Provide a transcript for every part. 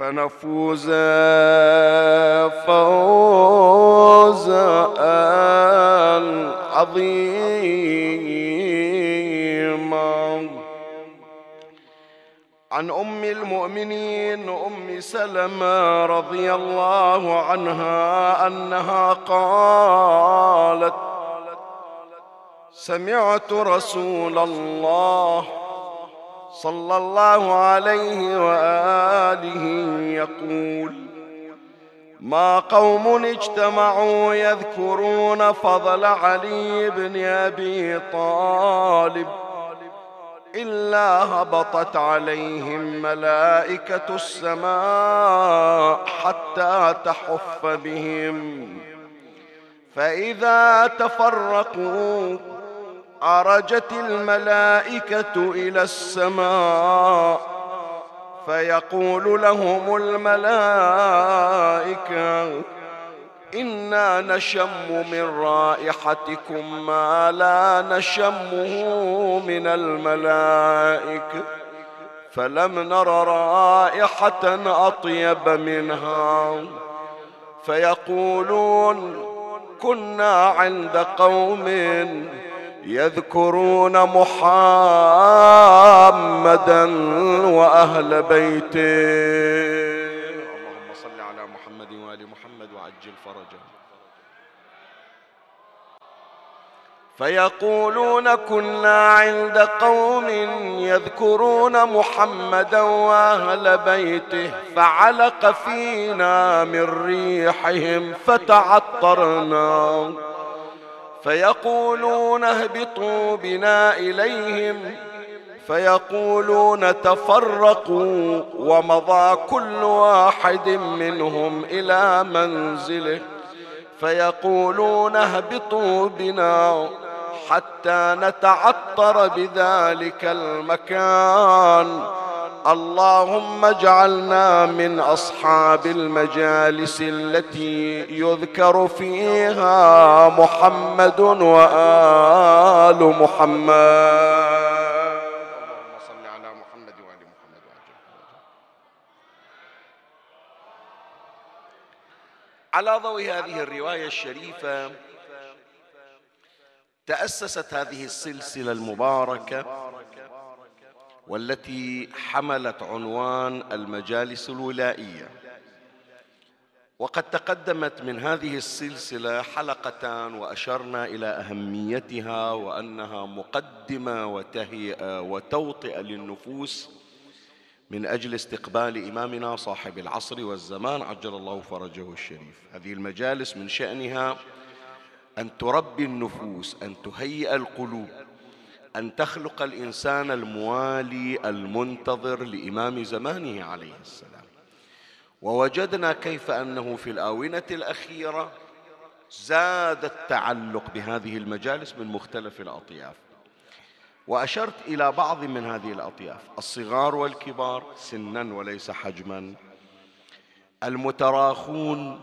فنفوز فوزا عظيما عن أم المؤمنين أم سلمة رضي الله عنها أنها قالت سمعت رسول الله صلى الله عليه وآله يقول ما قوم اجتمعوا يذكرون فضل علي بن أبي طالب إلا هبطت عليهم ملائكة السماء حتى تحف بهم. فإذا تفرقوا عرجت الملائكة إلى السماء فيقول لهم الملائكة إنا نشم من رائحتكم ما لا نشمه من الملائكة فلم نر رائحة أطيب منها. فيقولون كنا عند قوم يذكرون محمدا وأهل بيته. اللهم صل على محمد وآل محمد وعجل فرجه. فيقولون كنا عند قوم يذكرون محمدا وأهل بيته فعلق فينا من ريحهم فتعطرنا. فيقولون اهبطوا بنا إليهم فيقولون تفرقوا ومضى كل واحد منهم إلى منزله فيقولون اهبطوا بنا. حتى نتعطر بذلك المكان. اللهم اجعلنا من أصحاب المجالس التي يذكر فيها محمد وآل محمد. على ضوء هذه الرواية الشريفة تأسست هذه السلسلة المباركة والتي حملت عنوان المجالس الولائية. وقد تقدمت من هذه السلسلة حلقتان وأشرنا إلى أهميتها وأنها مقدمة وتهيئة وتوطئة للنفوس من أجل استقبال إمامنا صاحب العصر والزمان عجل الله فرجه الشريف. هذه المجالس من شأنها أن تربي النفوس أن تهيئ القلوب أن تخلق الإنسان الموالي المنتظر لإمام زمانه عليه السلام. ووجدنا كيف أنه في الآونة الأخيرة زاد التعلق بهذه المجالس من مختلف الأطياف. وأشرت إلى بعض من هذه الأطياف الصغار والكبار سنا وليس حجما. المتراخون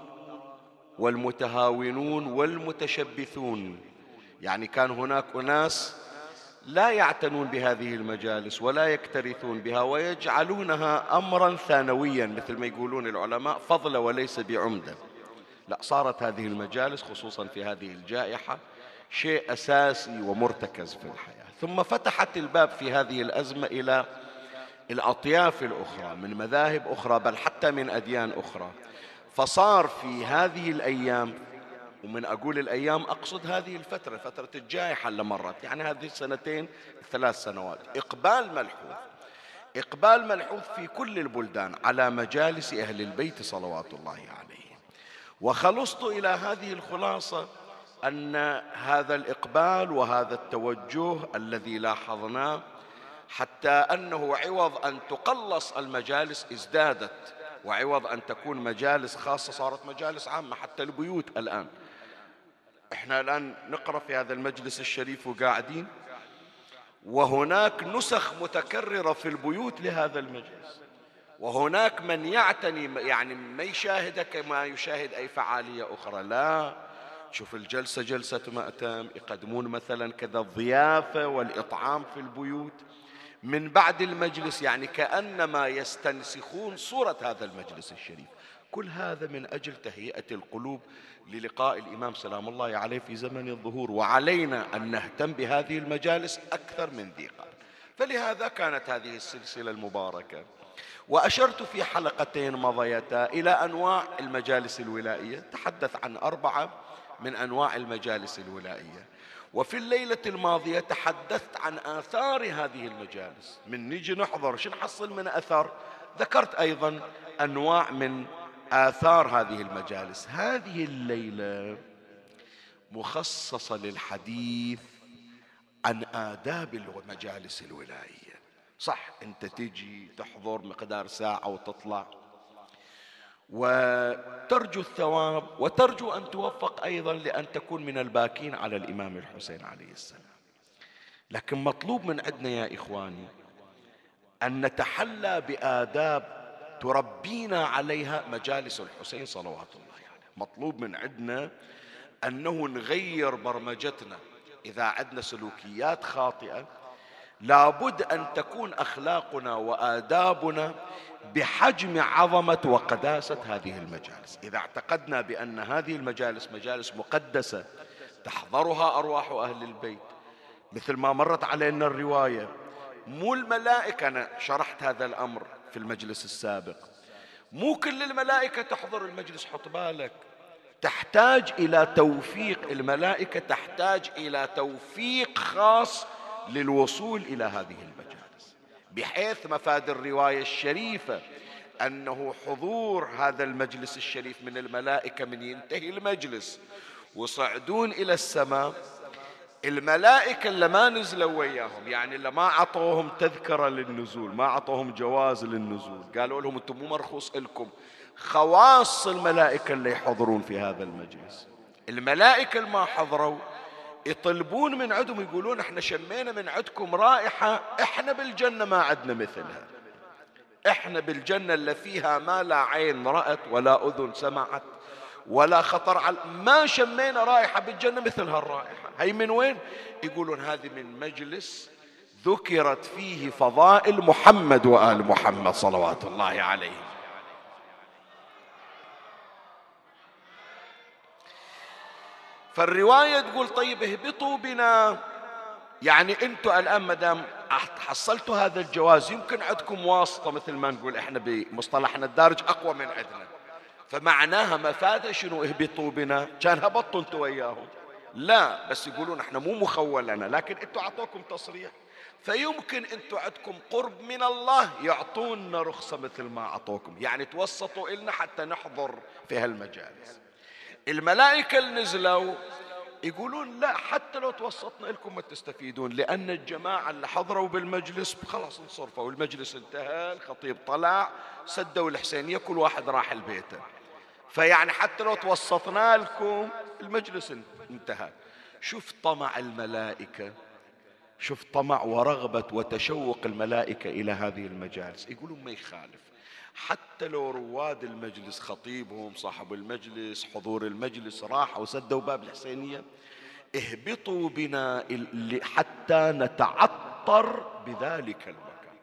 والمتهاونون والمتشبثون. يعني كان هناك أناس لا يعتنون بهذه المجالس ولا يكترثون بها ويجعلونها أمرا ثانويا مثل ما يقولون العلماء فضل وليس بعمدة لا صارت هذه المجالس خصوصا في هذه الجائحة شيء أساسي ومرتكز في الحياة. ثم فتحت الباب في هذه الأزمة إلى الأطياف الأخرى من مذاهب أخرى بل حتى من أديان أخرى. فصار في هذه الأيام ومن أقول الأيام أقصد هذه الفترة فترة الجائحة اللي مرت. يعني هذه السنتين ثلاث سنوات. إقبال ملحوظ. إقبال ملحوظ في كل البلدان على مجالس أهل البيت صلوات الله عليهم. وخلصت إلى هذه الخلاصة أن هذا الإقبال وهذا التوجه الذي لاحظناه حتى أنه عوض أن تقلص المجالس ازدادت. وعوض أن تكون مجالس خاصة صارت مجالس عامة حتى البيوت الآن. إحنا الآن نقرأ في هذا المجلس الشريف وقاعدين وهناك نسخ متكررة في البيوت لهذا المجلس. وهناك من يعتني يعني ما يشاهده كما يشاهد أي فعالية أخرى. لا شوف الجلسة جلسة مأتم يقدمون مثلا كذا الضيافة والإطعام في البيوت. من بعد المجلس يعني كأنما يستنسخون صورة هذا المجلس الشريف. كل هذا من أجل تهيئة القلوب للقاء الإمام سلام الله عليه في زمن الظهور وعلينا أن نهتم بهذه المجالس أكثر من ذي قبل. فلهذا كانت هذه السلسلة المباركة. وأشرت في حلقتين مضيتا إلى أنواع المجالس الولائية. تحدث عن أربعة من أنواع المجالس الولائية. وفي الليلة الماضية تحدثت عن آثار هذه المجالس. من نجي نحضر شو نحصل من أثر ذكرت أيضا أنواع من آثار هذه المجالس. هذه الليلة مخصصة للحديث عن آداب المجالس الولائية. صح أنت تجي تحضر مقدار ساعة وتطلع. وترجو الثواب وترجو أن توفق أيضا لأن تكون من الباكين على الإمام الحسين عليه السلام لكن مطلوب من عندنا يا إخواني أن نتحلى بآداب تربينا عليها مجالس الحسين صلوات الله عليه يعني. مطلوب من عندنا أنه نغير برمجتنا إذا عندنا سلوكيات خاطئة لابد أن تكون أخلاقنا وآدابنا بحجم عظمة وقداسة هذه المجالس. إذا اعتقدنا بأن هذه المجالس مجالس مقدسة تحضرها أرواح أهل البيت مثل ما مرت علينا الرواية مو الملائكة أنا شرحت هذا الأمر في المجلس السابق. مو كل الملائكة تحضر المجلس حط بالك. تحتاج إلى توفيق الملائكة تحتاج إلى توفيق خاص للوصول إلى هذه المجالس. بحيث مفاد الرواية الشريفة أنه حضور هذا المجلس الشريف من الملائكة من ينتهي المجلس. وصعدون إلى السماء الملائكة اللي ما نزلوا وياهم يعني اللي ما عطوهم تذكرة للنزول ما عطوهم جواز للنزول قالوا لهم أنتم مو مرخوص لكم. خواص الملائكة اللي يحضرون في هذا المجلس. الملائكة اللي ما حضروا يطلبون من عندهم يقولون إحنا شمينا من عندكم رائحة إحنا بالجنة ما عندنا مثلها. إحنا بالجنة اللي فيها ما لا عين رأت ولا أذن سمعت ولا خطر على ما شمينا رائحة بالجنة مثل هالرائحة. هي من وين؟ يقولون هذه من مجلس ذكرت فيه فضائل محمد وآل محمد صلوات الله عليه فالرواية تقول طيب اهبطوا بنا. يعني أنتم الآن ما دام حصلتوا هذا الجواز يمكن عندكم واسطة مثل ما نقول إحنا بمصطلحنا الدارج أقوى من عندنا. فمعناها مفادة شنو؟ اهبطوا بنا. كان هبطوا أنتوا وياهم. لا بس يقولون إحنا مو مخول لنا لكن أنتوا أعطوكم تصريح. فيمكن أنتوا عندكم قرب من الله يعطونا رخصة مثل ما أعطوكم. يعني توسطوا إلنا حتى نحضر في هالمجالس. الملائكة اللي نزلوا يقولون لا حتى لو توسطنا لكم ما تستفيدون لأن الجماعة اللي حضروا بالمجلس خلاص انصرفوا والمجلس انتهى الخطيب طلع سدوا الحسينية كل واحد راح لبيته فيعني حتى لو توسطنا لكم المجلس انتهى. شوف طمع الملائكة شوف طمع ورغبة وتشوق الملائكة إلى هذه المجالس. يقولون ما يخالف. حتى لو رواد المجلس خطيبهم صاحب المجلس حضور المجلس راحوا وسدوا باب الحسينية اهبطوا بنا حتى نتعطر بذلك المكان.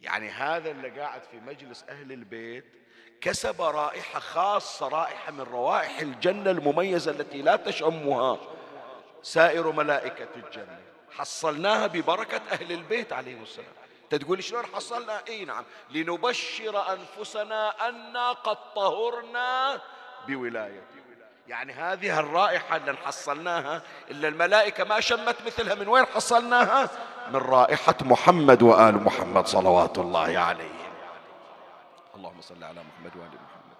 يعني هذا اللي قاعد في مجلس أهل البيت كسب رائحة خاصة رائحة من روائح الجنة المميزة التي لا تشمها سائر ملائكة الجنة. حصلناها ببركة أهل البيت عليهم السلام. تقول شلون حصلنا؟ إي نعم. لنبشر أنفسنا أنا قد طهرنا بولايته يعني هذه الرائحة اللي حصلناها إلا الملائكة ما شمت مثلها من وين حصلناها؟ من رائحة محمد وآل محمد صلوات الله عليه اللهم صل على محمد وآل محمد.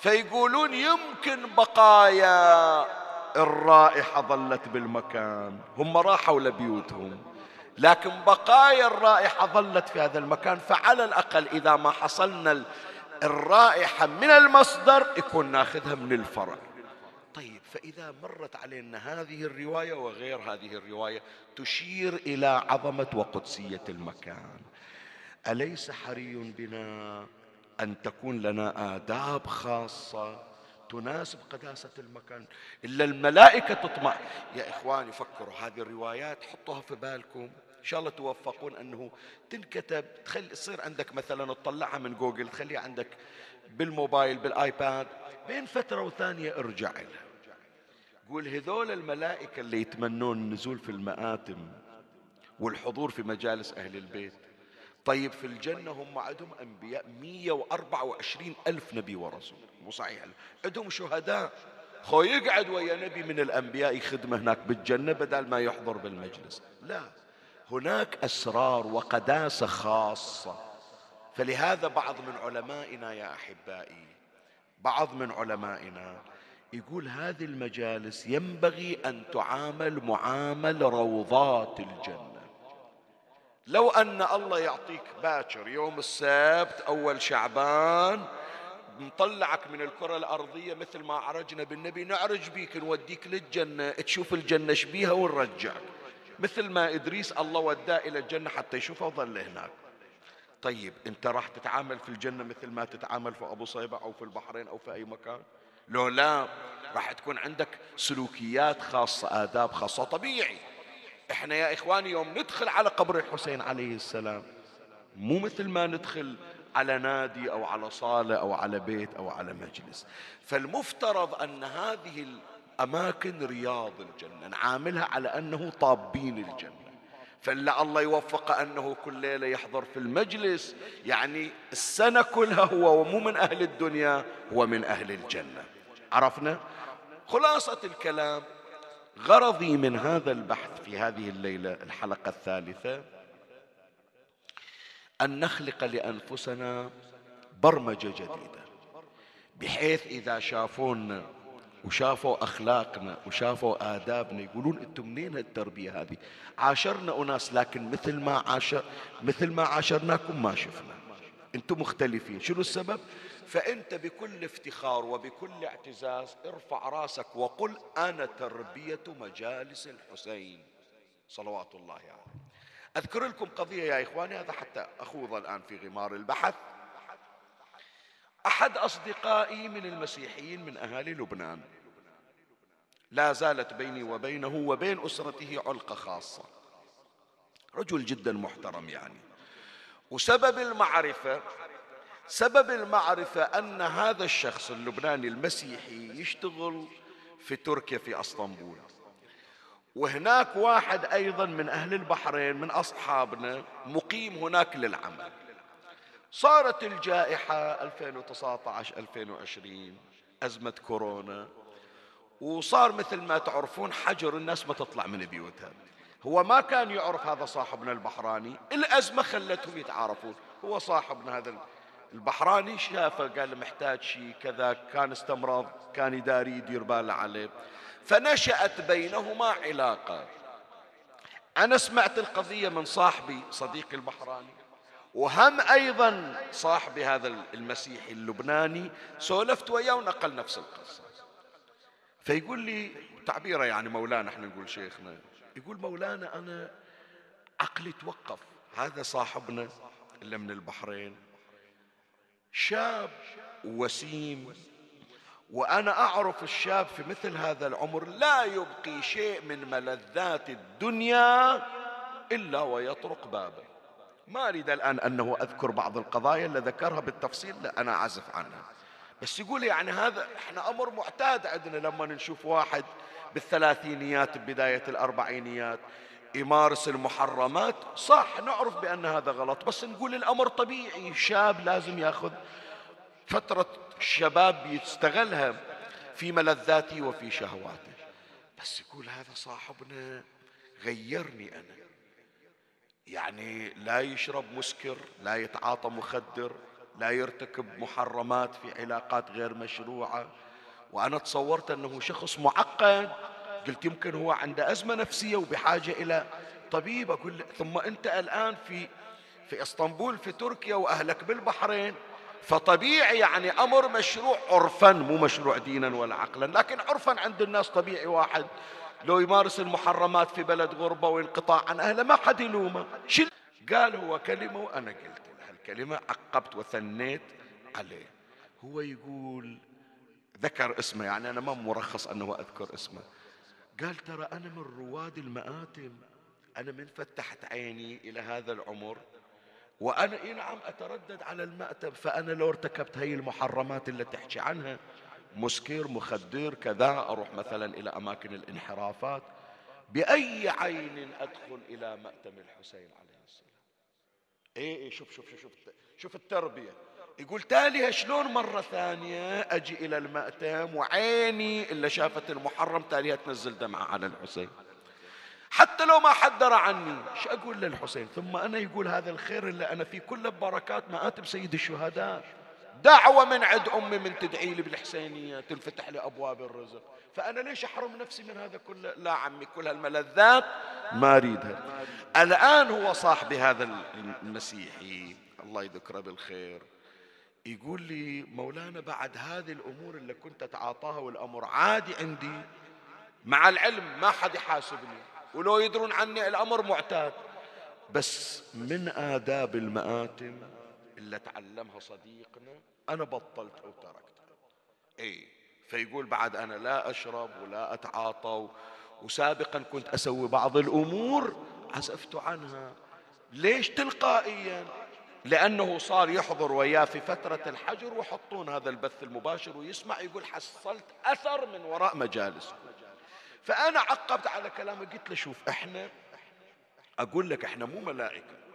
فيقولون يمكن بقايا الرائحة ظلت بالمكان. هم راحوا لبيوتهم. لكن بقايا الرائحة ظلت في هذا المكان فعلى الأقل إذا ما حصلنا الرائحة من المصدر يكون ناخذها من الفرع. طيب فإذا مرت علينا هذه الرواية وغير هذه الرواية تشير إلى عظمة وقدسية المكان. أليس حري بنا أن تكون لنا آداب خاصة تناسب قداسة المكان؟ إلا الملائكة تطمع يا إخواني فكروا هذه الروايات حطوها في بالكم. شاء الله توفقون أنه تنكتب تخلي يصير عندك مثلا تطلعها من جوجل تخليها عندك بالموبايل بالآيباد. بين فترة وثانية ارجع لها قول هذول الملائكة اللي يتمنون النزول في المآتم والحضور في مجالس أهل البيت. طيب في الجنة هم عندهم أنبياء 124 ألف نبي ورسول. مو صحيح. عندهم شهداء. خو يقعد ويا نبي من الأنبياء يخدمه هناك بالجنة بدل ما يحضر بالمجلس. لا. هناك أسرار وقداسة خاصة. فلهذا بعض من علمائنا يا أحبائي بعض من علمائنا يقول هذه المجالس ينبغي أن تعامل معامل روضات الجنة. لو أن الله يعطيك باكر يوم السبت أول شعبان نطلعك من الكرة الأرضية مثل ما عرجنا بالنبي نعرج بيك نوديك للجنة تشوف الجنة شبيها ونرجعك. مثل ما إدريس الله وداه إلى الجنة حتى يشوفها وظل هناك. طيب أنت راح تتعامل في الجنة مثل ما تتعامل في أبو صيبة أو في البحرين أو في أي مكان؟ لو لا راح تكون عندك سلوكيات خاصة آداب خاصة طبيعي. إحنا يا إخواني يوم ندخل على قبر الحسين عليه السلام مو مثل ما ندخل على نادي أو على صالة أو على بيت أو على مجلس. فالمفترض أن هذه الاماكن رياض الجنة نعاملها على أنه طابين الجنة. فلا الله يوفق أنه كل ليلة يحضر في المجلس يعني السنة كلها هو ومو من أهل الدنيا هو من أهل الجنة. عرفنا؟ خلاصة الكلام غرضي من هذا البحث في هذه الليلة الحلقة الثالثة أن نخلق لأنفسنا برمجة جديدة. بحيث إذا شافونا وشافوا أخلاقنا وشافوا آدابنا يقولون أنتم منين هالتربية هذه؟ عاشرنا أناس لكن مثل ما عاشر مثل ما عاشرناكم ما شفنا. أنتم مختلفين، شنو السبب؟ فأنت بكل افتخار وبكل اعتزاز ارفع رأسك وقل أنا تربية مجالس الحسين صلوات الله عليه يعني. أذكر لكم قضية يا إخواني هذا حتى أخوض الآن في غمار البحث أحد أصدقائي من المسيحيين من أهالي لبنان لا زالت بيني وبينه وبين أسرته علقة خاصة. رجل جدا محترم يعني. وسبب المعرفة سبب المعرفة أن هذا الشخص اللبناني المسيحي يشتغل في تركيا في إسطنبول. وهناك واحد أيضا من أهل البحرين من أصحابنا مقيم هناك للعمل. صارت الجائحة 2019 2020 أزمة كورونا. وصار مثل ما تعرفون حجر الناس ما تطلع من بيوتها. هو ما كان يعرف هذا صاحبنا البحراني الأزمة خلتهم يتعارفون. هو صاحبنا هذا البحراني شافه قال محتاج شيء كذا كان استمرض كان يداري يدير باله عليه. فنشأت بينهما علاقة. أنا سمعت القضية من صاحبي صديقي البحراني وهم أيضا صاحبي هذا المسيحي اللبناني سولفت وياه ونقل نفس القصة. فيقول لي تعبيره يعني مولانا إحنا نقول شيخنا يقول مولانا أنا عقلي توقف هذا صاحبنا اللي من البحرين شاب وسيم وأنا أعرف الشاب في مثل هذا العمر لا يبقي شيء من ملذات الدنيا إلا ويطرق بابه. ما أريد الآن أنه أذكر بعض القضايا اللي ذكرها بالتفصيل لا أنا أعزف عنها. بس يقول يعني هذا إحنا أمر معتاد عندنا لما نشوف واحد بالثلاثينيات بداية الأربعينيات. يمارس المحرمات صح نعرف بأن هذا غلط بس نقول الأمر طبيعي شاب لازم يأخذ فترة الشباب يستغلها في ملذاته وفي شهواته. بس يقول هذا صاحبنا غيرني أنا. يعني لا يشرب مسكر لا يتعاطى مخدر لا يرتكب محرمات في علاقات غير مشروعة. وأنا تصورت أنه شخص معقد قلت يمكن هو عنده أزمة نفسية وبحاجة إلى طبيب. أقول ثم أنت الآن في في إسطنبول في تركيا وأهلك بالبحرين. فطبيعي يعني أمر مشروع عرفا مو مشروع دينا ولا عقلا لكن عرفا عند الناس طبيعي واحد. لو يمارس المحرمات في بلد غربة وانقطاع عن أهله ما حد يلومه. قال هو كلمة وأنا قلت. هالكلمة عقبت وثنيت عليه. هو يقول ذكر اسمه يعني أنا ما مرخص أنه أذكر اسمه. قال ترى أنا من رواد المآتم. أنا من فتحت عيني إلى هذا العمر. وأنا إيه نعم أتردد على المأتم. فأنا لو ارتكبت هي المحرمات اللي تحكي عنها مسكر مخدر كذا أروح مثلا إلى أماكن الانحرافات. بأي عين أدخل إلى مأتم الحسين عليه السلام. إيه إيه شوف شوف شوف شوف التربية. يقول تالي شلون مرة ثانية أجي إلى المأتم وعيني اللي شافت المحرم تاليها تنزل دمعة على الحسين. حتى لو ما حدر عني إيش أقول للحسين؟ ثم أنا يقول هذا الخير اللي أنا فيه كله ببركات مآتم سيد الشهداء. دعوة من عند أمي من تدعي لي بالحسينية تنفتح لي أبواب الرزق. فأنا ليش أحرم نفسي من هذا كله لا عمي كل هالملذات؟ ما أريدها. الآن هو صاحب هذا المسيحي الله يذكره بالخير يقول لي مولانا بعد هذه الأمور اللي كنت أتعاطاها والأمر عادي عندي مع العلم ما حد يحاسبني ولو يدرون عني الأمر معتاد بس من آداب المآتم اللي تعلمها صديقنا. أنا بطلت أو تركتها إيه فيقول بعد أنا لا أشرب ولا أتعاطى وسابقا كنت أسوي بعض الأمور عزفت عنها. ليش تلقائيا؟ لأنه صار يحضر وياه في فترة الحجر ويحطون هذا البث المباشر ويسمع يقول حصلت أثر من وراء مجالس. فأنا عقبت على كلامه قلت له شوف إحنا أقول لك إحنا مو ملائكة.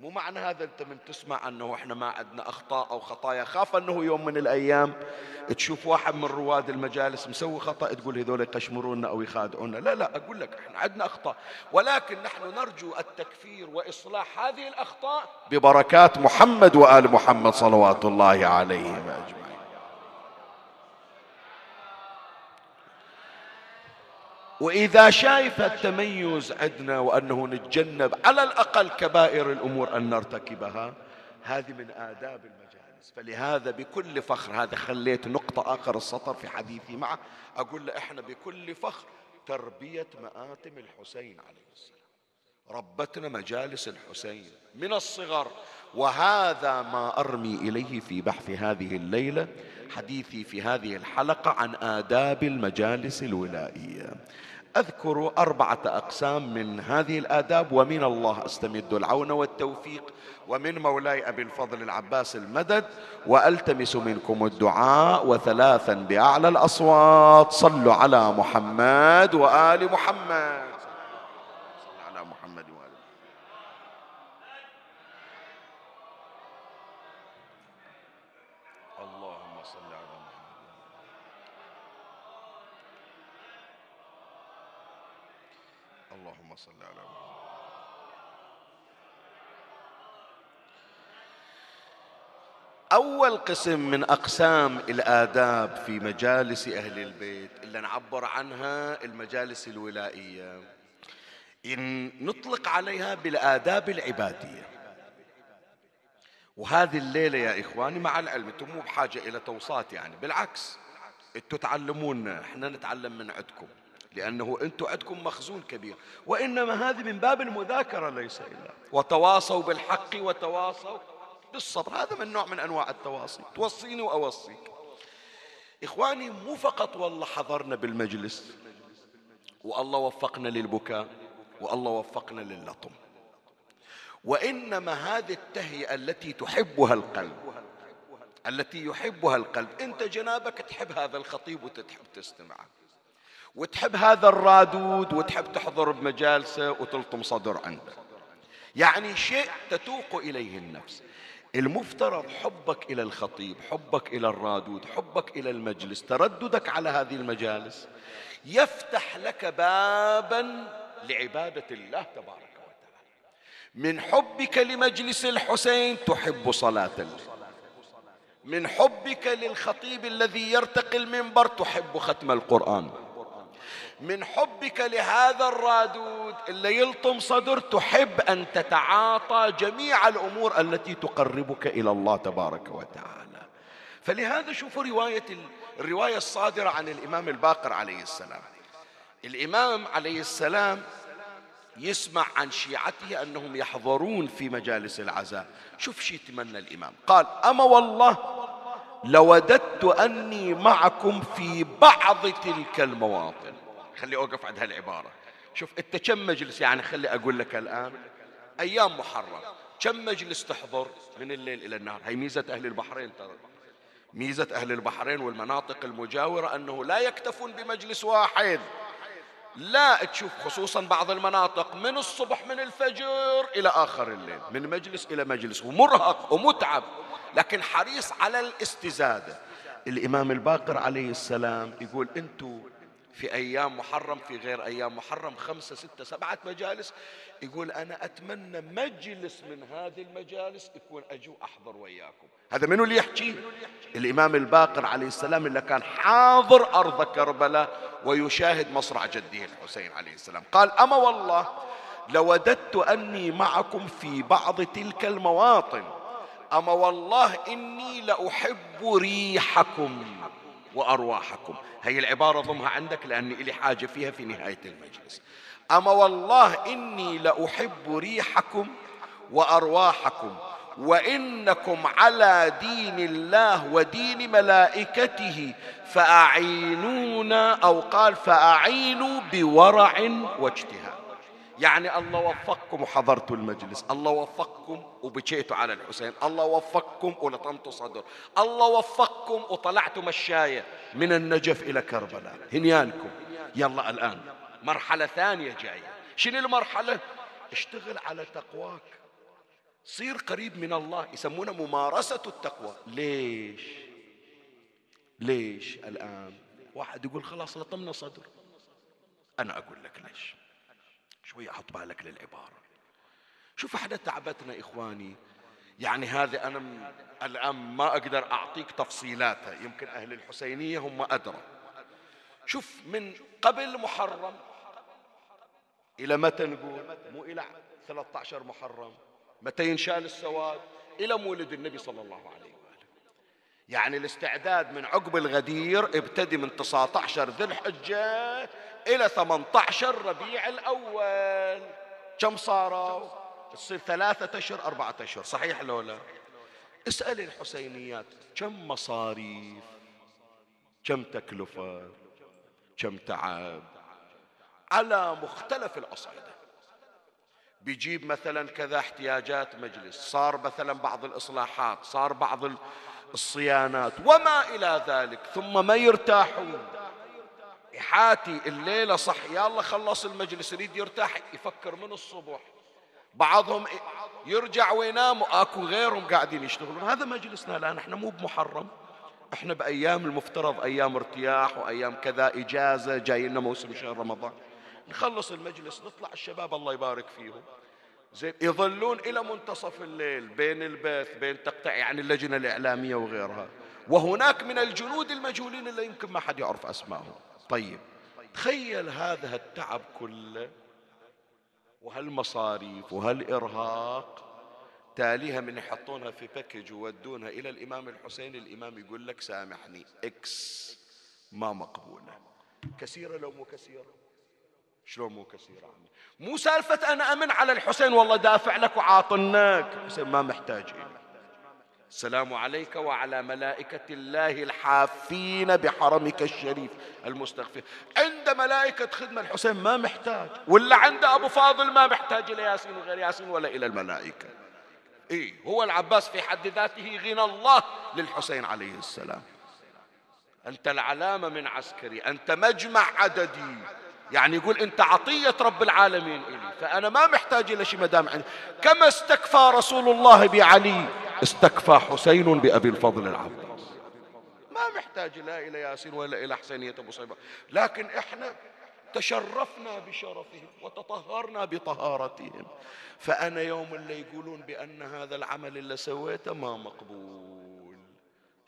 مو معنى هذا انت من تسمع انه إحنا ما عندنا اخطاء أو خطايا. خاف انه يوم من الأيام تشوف واحد من رواد المجالس مسوي خطأ تقول هذول يقشمرونا أو يخادعونا. لا لا أقول لك إحنا عندنا أخطاء. ولكن نحن نرجو التكفير وإصلاح هذه الأخطاء ببركات محمد وآل محمد صلوات الله عليهم أجمعين. وإذا شايف التميز عندنا وأنه نتجنب على الأقل كبائر الأمور أن نرتكبها هذه من آداب المجالس. فلهذا بكل فخر هذا خليت نقطة آخر السطر في حديثي معه أقول له إحنا بكل فخر تربية مآتم الحسين عليه السلام. ربتنا مجالس الحسين من الصغر. وهذا ما أرمي إليه في بحث هذه الليلة حديثي في هذه الحلقة عن آداب المجالس الولائية. أذكر أربعة أقسام من هذه الآداب ومن الله أستمد العون والتوفيق ومن مولاي أبي الفضل العباس المدد وألتمس منكم الدعاء وثلاثا بأعلى الأصوات. صلوا على محمد وآل محمد على محمد وآل اللهم صل على اللهم صل على محمد أول قسم من أقسام الآداب في مجالس أهل البيت اللي نعبر عنها المجالس الولائية إن نطلق عليها بالآداب العبادية. وهذه الليلة يا إخواني مع العلم أنتم مو بحاجة إلى توصات يعني بالعكس أنتم تعلمونا إحنا نتعلم من عندكم لأنه أنتم عندكم مخزون كبير. وإنما هذه من باب المذاكرة ليس إلا وتواصوا بالحق وتواصوا بالصبر. هذا من نوع من أنواع التواصي. توصيني وأوصيك. إخواني مو فقط والله حضرنا بالمجلس والله وفقنا للبكاء والله وفقنا للطم وإنما هذه التهيئة التي تحبها القلب التي يحبها القلب. أنت جنابك تحب هذا الخطيب وتحب تستمعه. وتحب هذا الرادود وتحب تحضر بمجالسه وتلطم صدر عنده. يعني شيء تتوق إليه النفس. المفترض حبك إلى الخطيب حبك إلى الرادود حبك إلى المجلس ترددك على هذه المجالس يفتح لك بابا لعبادة الله تبارك وتعالى. من حبك لمجلس الحسين تحب صلاة الله. من حبك للخطيب الذي يرتقي المنبر تحب ختم القرآن. من حبك لهذا الرادود اللي يلطم صدر تحب أن تتعاطى جميع الأمور التي تقربك إلى الله تبارك وتعالى. فلهذا شوفوا رواية الرواية الصادرة عن الإمام الباقر عليه السلام. الإمام عليه السلام يسمع عن شيعته أنهم يحضرون في مجالس العزاء. شوف شي يتمنى الإمام. قال أما والله لوددت أني معكم في بعض تلك المواطن. خلي أوقف عند هالعبارة. شوف أنت كم مجلس؟ يعني خلي أقول لك الآن. أيام محرم. كم مجلس تحضر من الليل إلى النهار؟ هي ميزة أهل البحرين ترى. ميزة أهل البحرين والمناطق المجاورة أنه لا يكتفون بمجلس واحد. لا تشوف خصوصا بعض المناطق من الصبح من الفجر إلى آخر الليل. من مجلس إلى مجلس. ومرهق ومتعب لكن حريص على الاستزادة. الإمام الباقر عليه السلام يقول أنتم في أيام محرم في غير أيام محرم خمسة ستة سبعة مجالس يقول أنا أتمنى مجلس من هذه المجالس يكون أجو أحضر وياكم. هذا منو اللي يحكي؟ الإمام الباقر عليه السلام اللي كان حاضر أرض كربلاء ويشاهد مصرع جده الحسين عليه السلام. قال أما والله لوددت أني معكم في بعض تلك المواطن. أما والله إني لأحب ريحكم. وأرواحكم. هي العبارة ضمها عندك لأني إلي حاجة فيها في نهاية المجلس. أما والله إني لأحب ريحكم وأرواحكم وإنكم على دين الله ودين ملائكته فأعينونا أو قال فأعينوا بورع واجتهاد. يعني الله وفقكم وحضرتوا المجلس. الله وفقكم وبكيتوا على الحسين. الله وفقكم ولطمتوا صدر. الله وفقكم وطلعتوا مشاية من النجف إلى كربلاء. هنيانكم. يلا الآن. مرحلة ثانية جاية. شنو المرحلة؟ اشتغل على تقواك. صير قريب من الله. يسمونه ممارسة التقوى. ليش؟ ليش الآن؟ واحد يقول خلاص لطمنا صدر. أنا أقول لك ليش. شوية أحط بالك للعبارة. شوف إحنا تعبتنا إخواني. يعني هذه أنا الآن ما أقدر أعطيك تفصيلاتها. يمكن أهل الحسينية هم أدرى. شوف من قبل محرم إلى متى نقول؟ مو إلى 13 محرم. متى ينشال السواد؟ إلى مولد النبي صلى الله عليه وآله يعني الاستعداد من عقب الغدير ابتدي من 19 ذي الحجة إلى 18 ربيع الأول. كم صاروا؟ تصير ثلاثة أشهر أربعة أشهر صحيح لو لا؟ اسأل الحسينيات كم مصاريف؟ كم تكلفة؟ كم تعب؟ على مختلف الأصعدة. بيجيب مثلا كذا احتياجات مجلس صار مثلا بعض الإصلاحات صار بعض الصيانات وما إلى ذلك ثم ما يرتاحون. حاتي الليلة صح يا الله خلص المجلس يريد يرتاح يفكر من الصبح. بعضهم يرجع وينام وأكو غيرهم قاعدين يشتغلون. هذا مجلسنا الآن إحنا مو بمحرم. إحنا بأيام المفترض أيام ارتياح وأيام كذا إجازة جاي لنا موسم شهر رمضان. نخلص المجلس نطلع الشباب الله يبارك فيهم. زين يظلون إلى منتصف الليل بين البث بين تقطيع يعني اللجنة الإعلامية وغيرها. وهناك من الجنود المجهولين اللي يمكن ما حد يعرف أسمائهم. طيب تخيل هذا التعب كله. وهالمصاريف وهالإرهاق تاليها من يحطونها في package ويودونها إلى الإمام الحسين. الإمام يقول لك سامحني X ما مقبولة. كثيرة لو مو كثيرة؟ شلون مو كثيرة عمي مو سالفة أنا أمن على الحسين والله دافع لك وعاطناك. الحسين ما محتاج إلي. السلام عليك وعلى ملائكة الله الحافين بحرمك الشريف المستغفر. عند ملائكة خدمة الحسين ما محتاج. ولا عند أبو فاضل ما محتاج إلى ياسين وغير ياسين ولا إلى الملائكة. إيه هو العباس في حد ذاته غنى الله للحسين عليه السلام. أنت العلامة من عسكري أنت مجمع عددي. يعني يقول أنت عطية رب العالمين إلي فأنا ما محتاج إلى شيء مدام عندي. كما استكفى رسول الله بعلي استكفى حسين بأبي الفضل العباس. ما محتاج لا إلى ياسين ولا إلى حسينية أبو صيبة. لكن إحنا تشرفنا بشرفهم وتطهرنا بطهارتهم. فأنا يوم اللي يقولون بأن هذا العمل اللي سويته ما مقبول.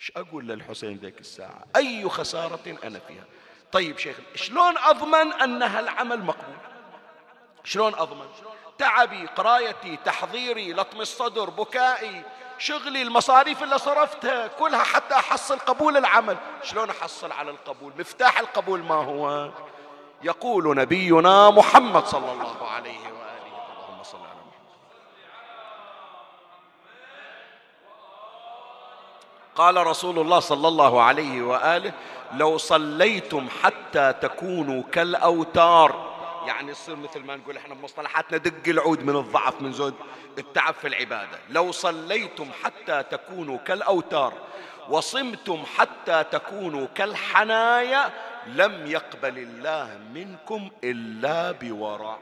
إيش أقول للحسين ذيك الساعة؟ أي خسارة أنا فيها؟ طيب شيخ شلون أضمن أن هالعمل مقبول؟ شلون أضمن؟ تعبي قرايتي تحضيري لطم الصدر بكائي شغلي المصاريف اللي صرفتها كلها حتى أحصل قبول العمل. شلون أحصل على القبول؟ مفتاح القبول ما هو؟ يقول نبينا محمد صلى الله عليه وآله اللهم صل على محمد قال رسول الله صلى الله عليه وآله لو صليتم حتى تكونوا كالأوتار. يعني يصير مثل ما نقول إحنا بمصطلحاتنا دق العود من الضعف من زود التعب في العبادة. لو صليتم حتى تكونوا كالأوتار وصمتم حتى تكونوا كالحنايا لم يقبل الله منكم إلا بورع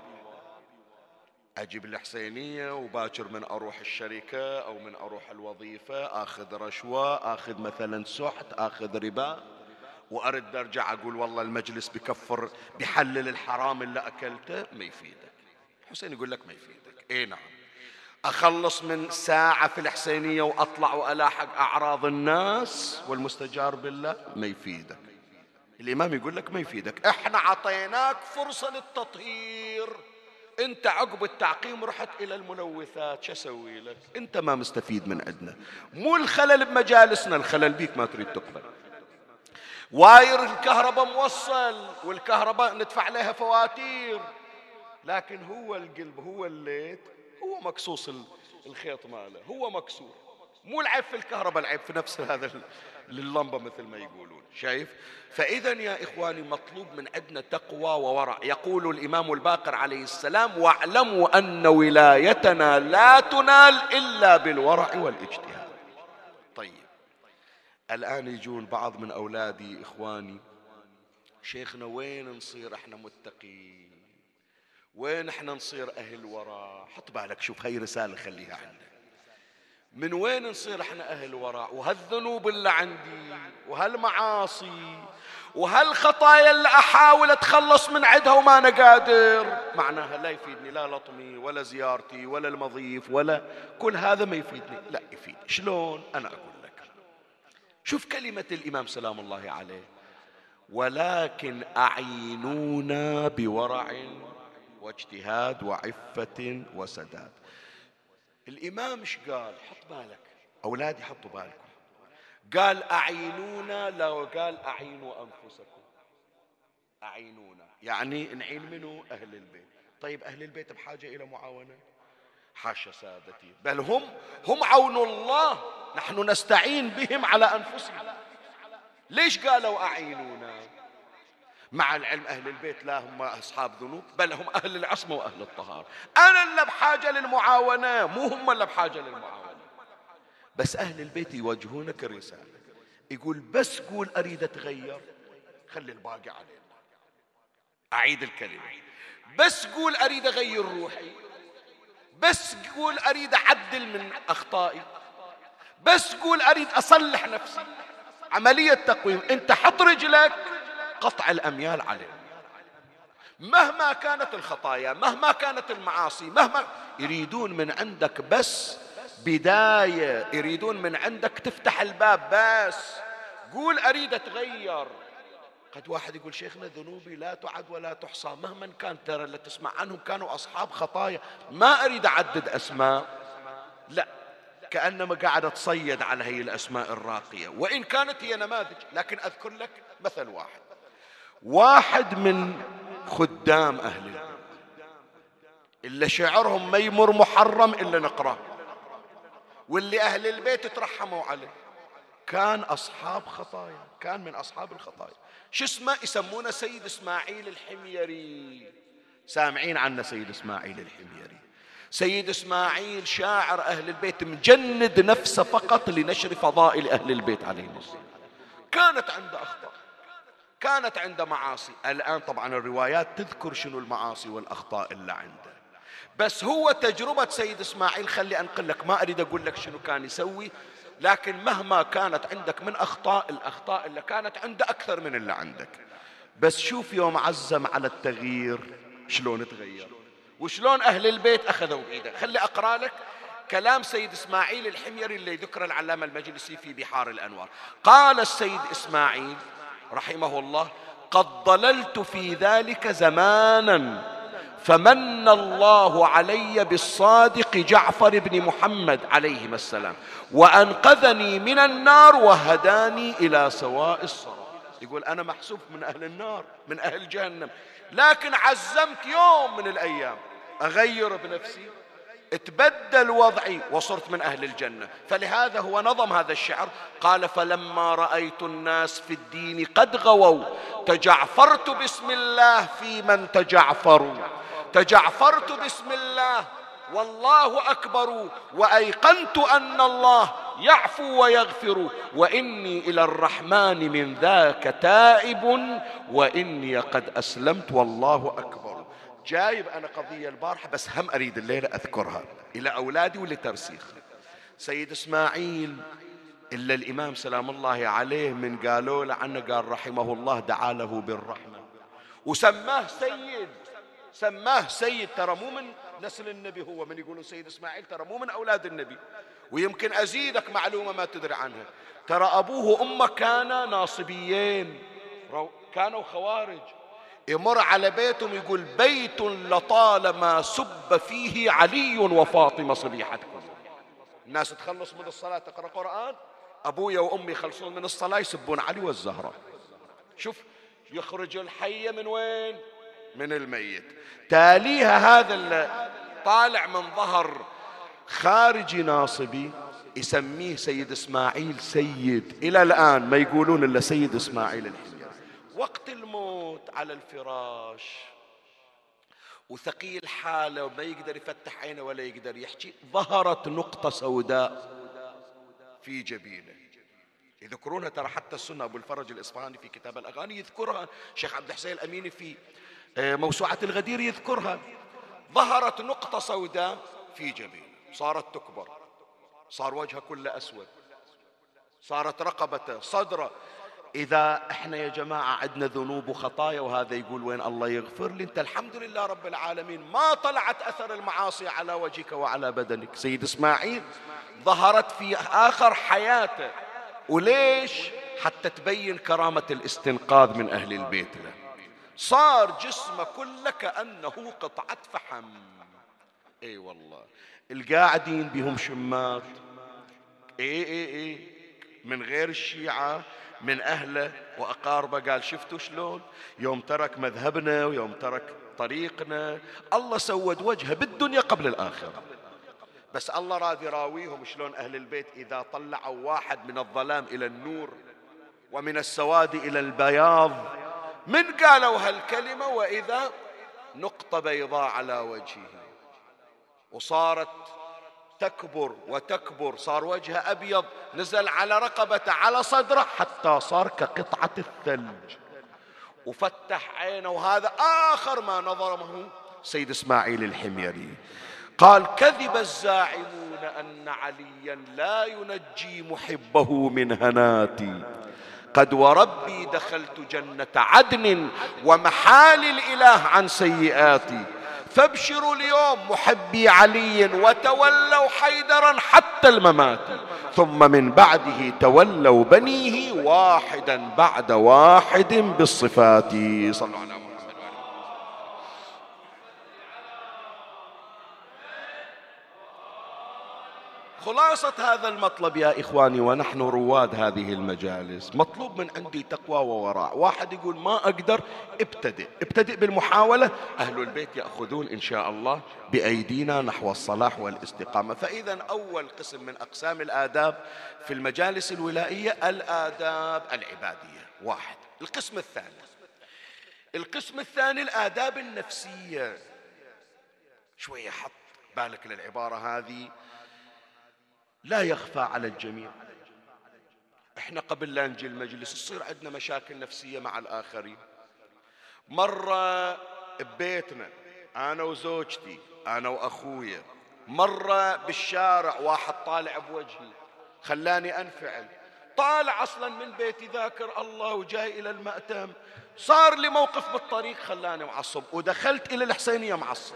أجيب الحسينية وباكر من أروح الشركة أو من أروح الوظيفة أخذ رشوة أخذ مثلا سحت أخذ ربا. وأرد أرجع أقول والله المجلس بكفر بحلل الحرام اللي أكلته ما يفيدك. الحسين يقول لك ما يفيدك. إيه نعم. أخلص من ساعة في الحسينية وأطلع وألاحق أعراض الناس والمستجار بالله ما يفيدك. الإمام يقول لك ما يفيدك. إحنا عطيناك فرصة للتطهير. انت عقب التعقيم رحت إلى الملوثات شو أسوي لك؟ انت ما مستفيد من عندنا. مو الخلل بمجالسنا الخلل بيك ما تريد تقبل. wire الكهرباء موصل والكهرباء ندفع لها فواتير. لكن هو القلب هو الليت هو مكسوس الخيط ماله هو مكسور. مو العيب في الكهرباء العيب في نفس هذا اللمبة مثل ما يقولون شايف؟ فإذا يا إخواني مطلوب من عندنا تقوى وورع. يقول الإمام الباقر عليه السلام واعلموا أن ولايتنا لا تنال إلا بالورع والاجتهاد. طيب. الآن يجون بعض من أولادي إخواني شيخنا وين نصير إحنا متقين؟ وين إحنا نصير أهل ورع حط بالك شوف هاي رسالة خليها عندك. من وين نصير إحنا أهل ورع وهالذنوب اللي عندي وهالمعاصي وهالخطايا اللي احاول اتخلص من عدها وما أنا قادر. معناها لا يفيدني لا لطمي ولا زيارتي ولا المضيف ولا كل هذا ما يفيدني. لا يفيد شلون؟ أنا أقول لك. شوف كلمة الإمام سلام الله عليه. ولكن أعينونا بورع واجتهاد وعفة وسداد. الإمام إيش قال؟ حط بالك. أولادي حطوا بالكم. قال أعينونا لو قال أعينوا أنفسكم. أعينونا. يعني نعين منه أهل البيت. طيب أهل البيت بحاجة إلى معاونة؟ حاشا سادتي. بل هم هم عون الله. نحن نستعين بهم على أنفسنا ليش قالوا أعينونا؟ مع العلم أهل البيت لا هم أصحاب ذنوب بل هم أهل العصمة وأهل الطهارة. أنا اللي بحاجة للمعاونة مو هم اللي بحاجة للمعاونة. بس أهل البيت يوجهونك الرسالة. يقول بس قول أريد أتغير خلي الباقي علينا. أعيد الكلمة. بس قول أريد أغير روحي. بس قول أريد أعدل من أخطائي. بس قول أريد أصلح نفسي. عملية تقويم. أنت حط رجلك قطع الأميال عليه. مهما كانت الخطايا مهما كانت المعاصي مهما يريدون من عندك بس بداية يريدون من عندك تفتح الباب بس. قول أريد أتغير. قد واحد يقول شيخنا ذنوبي لا تعد ولا تحصى. مهما كان ترى اللي تسمع عنهم كانوا أصحاب خطايا. ما أريد أعدد أسماء. لا. كأنما قاعد تصيد على هي الأسماء الراقية. وإن كانت هي نماذج لكن أذكر لك مثل واحد. واحد من خدام أهل البيت. إلا شعرهم ما يمر محرم إلا نقرأ. واللي أهل البيت ترحموا عليه. كان أصحاب خطايا كان من أصحاب الخطايا. شو اسمه؟ يسمونه سيد إسماعيل الحميري. سامعين عنه سيد إسماعيل الحميري. سيد إسماعيل شاعر أهل البيت مجند نفسه فقط لنشر فضائل أهل البيت عليهم كانت عنده أخطاء. كانت عنده معاصي. الآن طبعا الروايات تذكر شنو المعاصي والأخطاء اللي عنده. بس هو تجربة سيد إسماعيل خلي أنقل لك ما أريد أقول لك شنو كان يسوي لكن مهما كانت عندك من أخطاء الأخطاء اللي كانت عنده أكثر من اللي عندك. بس شوف يوم عزم على التغيير شلون تغير. وشلون أهل البيت أخذوا بإيده خلي أقرأ لك كلام سيد إسماعيل الحميري اللي ذكر العلامة المجلسي في بحار الأنوار. قال السيد إسماعيل رحمه الله قد ضللت في ذلك زمانا فمن الله علي بالصادق جعفر بن محمد عليهما السلام. وانقذني من النار وهداني إلى سواء الصراط يقول أنا محسوب من أهل النار من أهل جهنم. لكن عزمت يوم من الأيام أغير بنفسي. تبدل وضعي وصرت من أهل الجنة. فلهذا هو نظم هذا الشعر. قال فلما رأيت الناس في الدين قد غووا. تجعفرت بسم الله في من تجعفروا. تجعفرت بسم الله والله أكبر. وأيقنت أن الله يعفو ويغفر. وإني إلى الرحمن من ذاك تائب. وإني قد أسلمت والله أكبر. جايب أنا قضية البارحة بس هم أريد الليلة أذكرها. إلى أولادي ولترسيخ سيد إسماعيل إلا الإمام سلام الله عليه من قالوا له عنه قال رحمه الله دعا له بالرحمة. وسماه سيد. سماه سيد ترى مو من نسل النبي هو من يقولون سيد إسماعيل ترى مو من أولاد النبي. ويمكن أزيدك معلومة ما تدري عنها. ترى أبوه وأمه كانا ناصبيين كانوا خوارج. يمر على بيتهم يقول بيت لطالما سب فيه علي وفاطمة صبيحتكم. الناس تخلص من الصلاة تقرأ قرآن أبويا وأمي يخلصون من الصلاة يسبون علي والزهرة. شوف يخرج الحي من وين؟ من الميت. تاليها هذا طالع من ظهر خارجي ناصبي يسميه سيد إسماعيل سيد. إلى الآن ما يقولون إلا سيد إسماعيل الحمير وقت الموت على الفراش. وثقيل حاله وما يقدر يفتح عينه ولا يقدر يحكي ظهرت نقطة سوداء في جبينه. يذكرونها ترى حتى السنة أبو الفرج الإصفهاني في كتاب الأغاني يذكرها شيخ عبد الحسين الأميني في آه، موسوعة الغدير يذكرها. ظهرت نقطة سوداء في جبينه. صارت تكبر. صار وجهه كله أسود. صارت رقبته صدره إذا إحنا يا جماعة عندنا ذنوب وخطايا وهذا يقول وين الله يغفر لي؟ أنت الحمد لله رب العالمين ما طلعت أثر المعاصي على وجهك وعلى بدنك. سيد إسماعيل ظهرت في آخر حياته. وليش؟ حتى تبين كرامة الاستنقاذ من أهل البيت له. صار جسمه كله كأنه قطعة فحم. إي والله. القاعدين بهم شمات إي إي إي. من غير الشيعة من أهله وأقاربه. قال شفتوا شلون؟ يوم ترك مذهبنا ويوم ترك طريقنا الله سود وجهه بالدنيا قبل الآخرة. بس الله راد يراويهم شلون أهل البيت إذا طلعوا واحد من الظلام إلى النور ومن السواد إلى البياض من قالوا هالكلمة؟ وإذا نقطة بيضاء على وجهه. وصارت تكبر وتكبر صار وجهه أبيض نزل على رقبته على صدره حتى صار كقطعة الثلج. وفتح عينه وهذا آخر ما نظره سيد إسماعيل الحميري. قال كذب الزاعمون أن عليا لا ينجي محبه من هناتي. قد وربي دخلت جنة عدن ومحال الإله عن سيئاتي. فابشروا اليوم محبي علي وتولوا حيدرا حتى الممات. ثم من بعده تولوا بنيه واحدا بعد واحد بالصفات. صلوا على محمد خلاصة هذا المطلب يا إخواني ونحن رواد هذه المجالس. مطلوب من عندي تقوى ووراء. واحد يقول ما أقدر ابتدئ. ابتدئ بالمحاولة. أهل البيت يأخذون إن شاء الله بأيدينا نحو الصلاح والاستقامة. فإذا أول قسم من أقسام الآداب في المجالس الولائية الآداب العبادية. واحد. القسم الثاني. القسم الثاني الآداب النفسية. شوية حط بالك للعبارة هذه. لا يخفى على الجميع. إحنا قبل لا نجي المجلس تصير عندنا مشاكل نفسية مع الآخرين. مرة ببيتنا أنا وزوجتي أنا وأخويا مرة بالشارع واحد طالع بوجهي خلاني أنفعل. طالع أصلا من بيتي ذاكر الله وجاي إلى المأتم. صار لي موقف بالطريق خلاني معصب ودخلت إلى الحسينية معصب.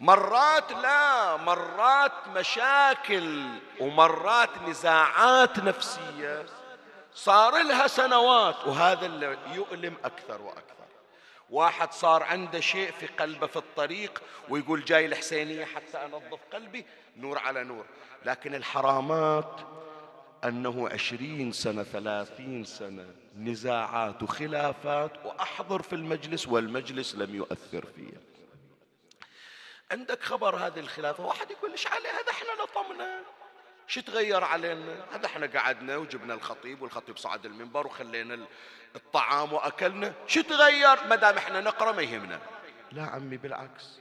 مرات لا مرات مشاكل ومرات نزاعات نفسية. صار لها سنوات وهذا اللي يؤلم أكثر وأكثر. واحد صار عنده شيء في قلبه في الطريق ويقول جاي الحسينية حتى أنظف قلبي نور على نور. لكن الحرامات أنه عشرين سنة ثلاثين سنة نزاعات وخلافات وأحضر في المجلس والمجلس لم يؤثر فيه عندك خبر هذه الخلافة؟ واحد يقول ليش عليه هذا إحنا لطمنا شو تغير علينا؟ هذا إحنا قعدنا وجبنا الخطيب والخطيب صعد المنبر وخلينا الطعام وأكلنا. شو تغير؟ ما دام إحنا نقرأ ما يهمنا. لا عمي بالعكس.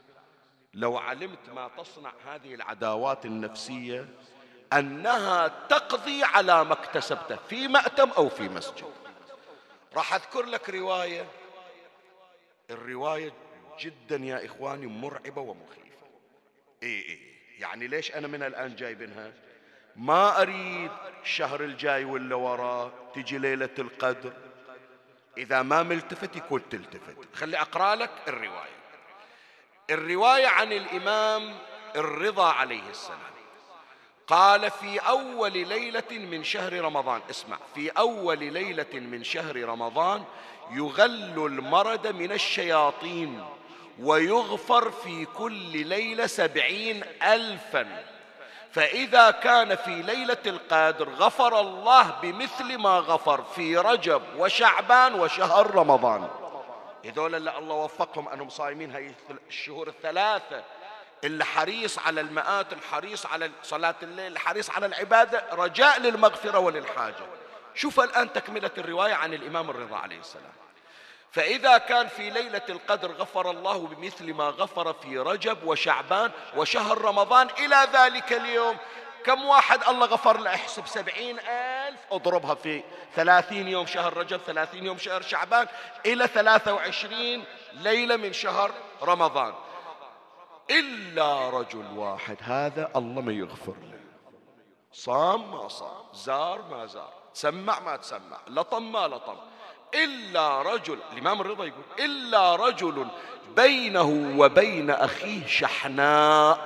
لو علمت ما تصنع هذه العداوات النفسية أنها تقضي على ما اكتسبته في مأتم أو في مسجد. راح أذكر لك رواية. الرواية جدا يا إخواني مرعبة ومخيفة. إيه إيه يعني ليش أنا من الآن جايبينها؟ ما أريد الشهر الجاي ولا وراه تجي ليلة القدر. إذا ما ملتفت يكون تلتفت. خلي أقرأ لك الرواية. الرواية عن الإمام الرضا عليه السلام. قال في أول ليلة من شهر رمضان اسمع في أول ليلة من شهر رمضان يغل المرد من الشياطين. ويغفر في كل ليلة سبعين ألفا. فإذا كان في ليلة القدر غفر الله بمثل ما غفر في رجب وشعبان وشهر رمضان. هذول اللي الله وفقهم أنهم صايمين هاي الشهور الثلاثة. اللي حريص على المآت الحريص على صلاة الليل الحريص على العبادة رجاء للمغفرة وللحاجة. شوف الآن تكملة الرواية عن الإمام الرضا عليه السلام. فإذا كان في ليلة القدر غفر الله بمثل ما غفر في رجب وشعبان وشهر رمضان إلى ذلك اليوم كم واحد الله غفر له؟ احسب سبعين ألف. اضربها في ثلاثين يوم شهر رجب ثلاثين يوم شهر شعبان إلى ثلاثة وعشرين ليلة من شهر رمضان. إلا رجل واحد. هذا الله ما يغفر له. صام ما صام زار ما زار. سمع ما تسمع. لطم ما لطم. إلا رجل الإمام الرضا يقول إلا رجل بينه وبين أخيه شحناء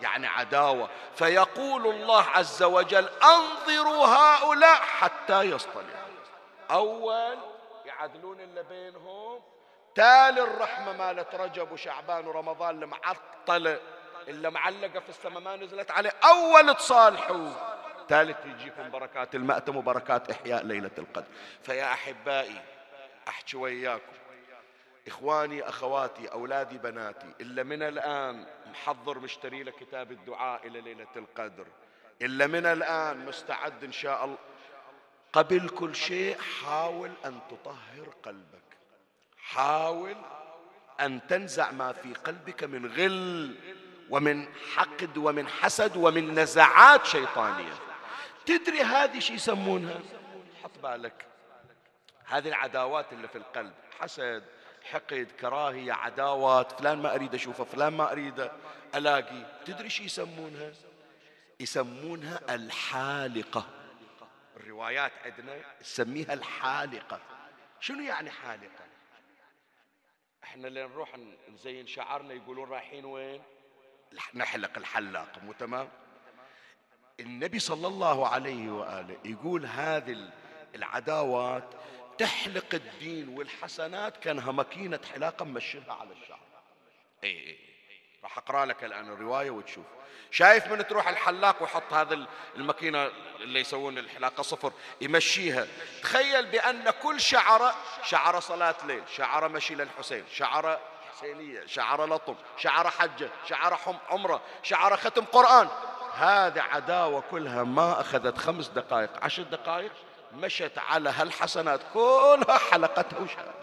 يعني عداوة. فيقول الله عز وجل أنظروا هؤلاء حتى يصطلحوا. أول يعدلون اللي بينهم. تالي الرحمة مالت رجب وشعبان ورمضان المعطلة اللي معلقة في السماء ما نزلت عليه. أول تصالحوا. ثالث يجيكم بركات المأتم وبركات إحياء ليلة القدر. فيا أحبائي أحكي وياكم. إخواني أخواتي أولادي بناتي إلا من الآن محضر مشتري له كتاب الدعاء إلى ليلة القدر. إلا من الآن مستعد إن شاء الله. قبل كل شيء حاول أن تطهر قلبك. حاول أن تنزع ما في قلبك من غل ومن حقد ومن حسد ومن نزعات شيطانية. تدري هذه شو يسمونها؟ حط بالك. هذه العداوات اللي في القلب حسد حقد كراهية عداوات فلان ما أريد أشوفه فلان ما أريد ألاقي. تدري شو يسمونها؟ يسمونها الحالقة. الروايات عندنا نسميها الحالقة. شنو يعني حالقة؟ إحنا اللي نروح نزين شعرنا يقولون رايحين وين؟ نحلق الحلاق مو تمام؟ النبي صلى الله عليه وآله يقول هذه العداوات تحلق الدين والحسنات كانها ماكينة حلاقة مشيها على الشعر اي اي إيه. راح أقرأ لك الآن الرواية وتشوف. شايف من تروح الحلاق ويحط هذا الماكينة اللي يسوون الحلاقة صفر يمشيها. تخيل بأن كل شعره شعره صلاة ليل شعره مشي للحسين شعره حسينية شعره لطم شعره حجة شعره عمرة شعره ختم قرآن. هذه عداوة كلها ما أخذت خمس دقائق عشر دقائق مشت على هالحسنات كلها حلقتها وشلتها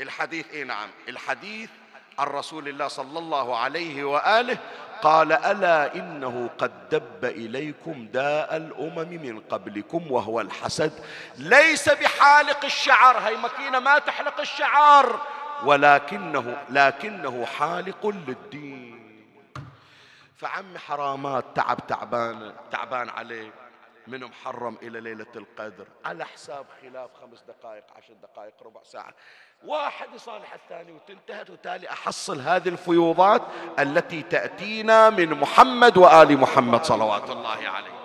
الحديث إي نعم الحديث عن رسول الله صلى الله عليه وآله قال ألا إنه قد دب إليكم داء الأمم من قبلكم وهو الحسد ليس بحالق الشعر. هي مكينة ما تحلق الشعر ولكنه لكنه حالق للدين. فعم حرامات تعب تعبان تعبان عليه. من محرم إلى ليلة القدر. على حساب خلاف خمس دقائق عشر دقائق ربع ساعة. واحد يصالح الثاني وتنتهت وتالي أحصل هذه الفيوضات التي تأتينا من محمد وآل محمد صلوات الله عليه.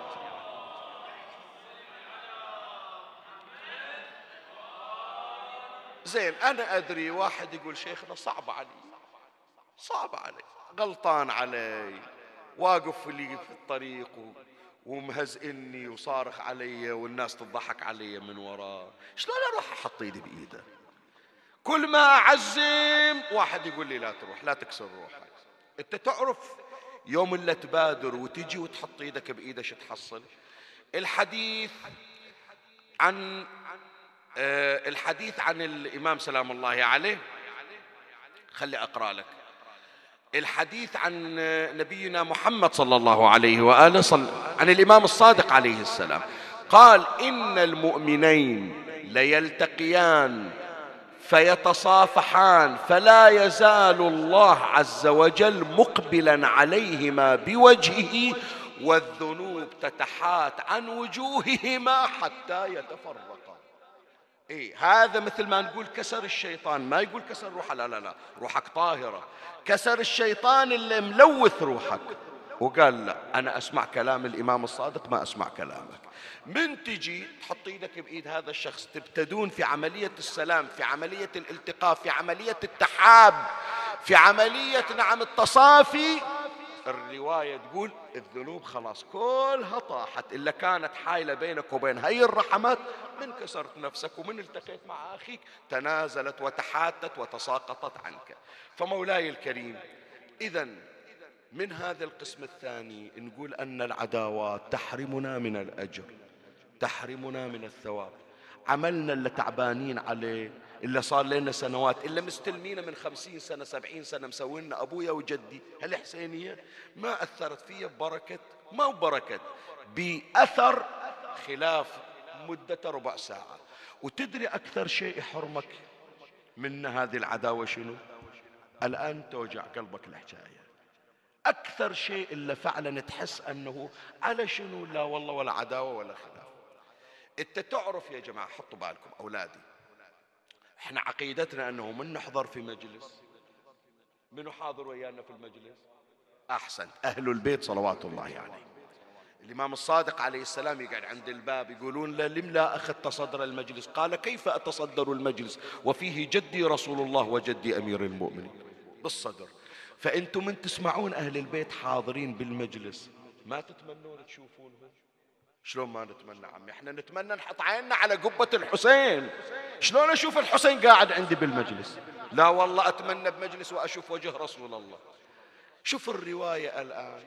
زين أنا أدري واحد يقول شيخنا صعب علي. صعب علي. غلطان علي. واقف لي في الطريق ومهزئني وصارخ علي والناس تضحك علي من وراه شلون أروح أحط إيدي بإيده؟ كل ما أعزم واحد يقول لي لا تروح لا تكسر روحك. أنت تعرف يوم اللي تبادر وتجي وتحط إيدك بإيده شو تحصل؟ الحديث عن آه الحديث عن الإمام سلام الله عليه. خلي أقرأ لك. الحديث عن نبينا محمد صلى الله عليه وآله صل... عن الإمام الصادق عليه السلام. قال إن المؤمنين ليلتقيان فيتصافحان فلا يزال الله عز وجل مقبلا عليهما بوجهه والذنوب تتحات عن وجوههما حتى يتفرقا. إيه هذا مثل ما نقول كسر الشيطان. ما يقول كسر روحه لا لا لا روحك طاهرة. كسر الشيطان اللي ملوث روحك. وقال لا أنا أسمع كلام الإمام الصادق ما أسمع كلامك. من تجي تحط إيدك بإيد هذا الشخص تبتدون في عملية السلام في عملية الالتقاء في عملية التحاب في عملية نعم التصافي. الرواية تقول الذنوب خلاص كلها طاحت إلا كانت حايلة بينك وبين هاي الرحمات من كسرت نفسك ومن التقيت مع أخيك تنازلت وتحاتت وتساقطت عنك. فمولاي الكريم إذا من هذا القسم الثاني نقول أن العداوات تحرمنا من الأجر تحرمنا من الثواب. عملنا اللي تعبانين عليه إلا صار لنا سنوات إلا مستلمينا من خمسين سنة سبعين سنة مسوينا أبويا وجدي هالحسينية ما أثرت فيها ببركة ما ببركة بأثر خلاف مدة ربع ساعة. وتدري أكثر شيء يحرمك من هذه العداوة شنو؟ الآن توجع قلبك الحكاية. أكثر شيء إلا فعلا تحس أنه على شنو؟ لا والله ولا عداوة ولا خلاف. أنت تعرف يا جماعة حطوا بالكم أولادي. إحنا عقيدتنا أنه من نحضر في مجلس؟ منو حاضر ويانا في المجلس؟ أحسن أهل البيت صلوات الله عليه الإمام الصادق عليه السلام يقعد عند الباب يقولون له لم لا أخذت صدر المجلس؟ قال كيف أتصدر المجلس؟ وفيه جدي رسول الله وجدي أمير المؤمنين. بالصدر. فأنتم من تسمعون أهل البيت حاضرين بالمجلس. ما تتمنون تشوفونهم شلون ما نتمنى عمي؟ إحنا نتمنى نحط عيننا على قبة الحسين. شلون أشوف الحسين قاعد عندي بالمجلس؟ لا والله أتمنى بمجلس وأشوف وجه رسول الله. شوف الرواية الآن.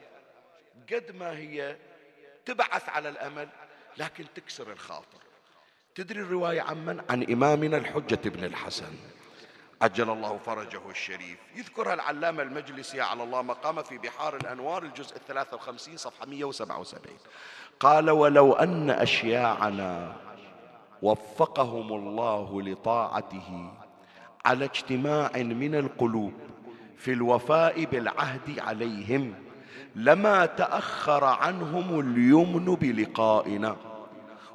قد ما هي تبعث على الأمل لكن تكسر الخاطر. تدري الرواية عن من؟ عن إمامنا الحجة بن الحسن. عجل الله فرجه الشريف. يذكرها العلامة المجلسي على الله مقام في بحار الأنوار الجزء الثلاثة وخمسين صفحة 177 قال ولو أن أشياعنا وفقهم الله لطاعته على اجتماع من القلوب في الوفاء بالعهد عليهم لما تأخر عنهم اليمن بلقائنا.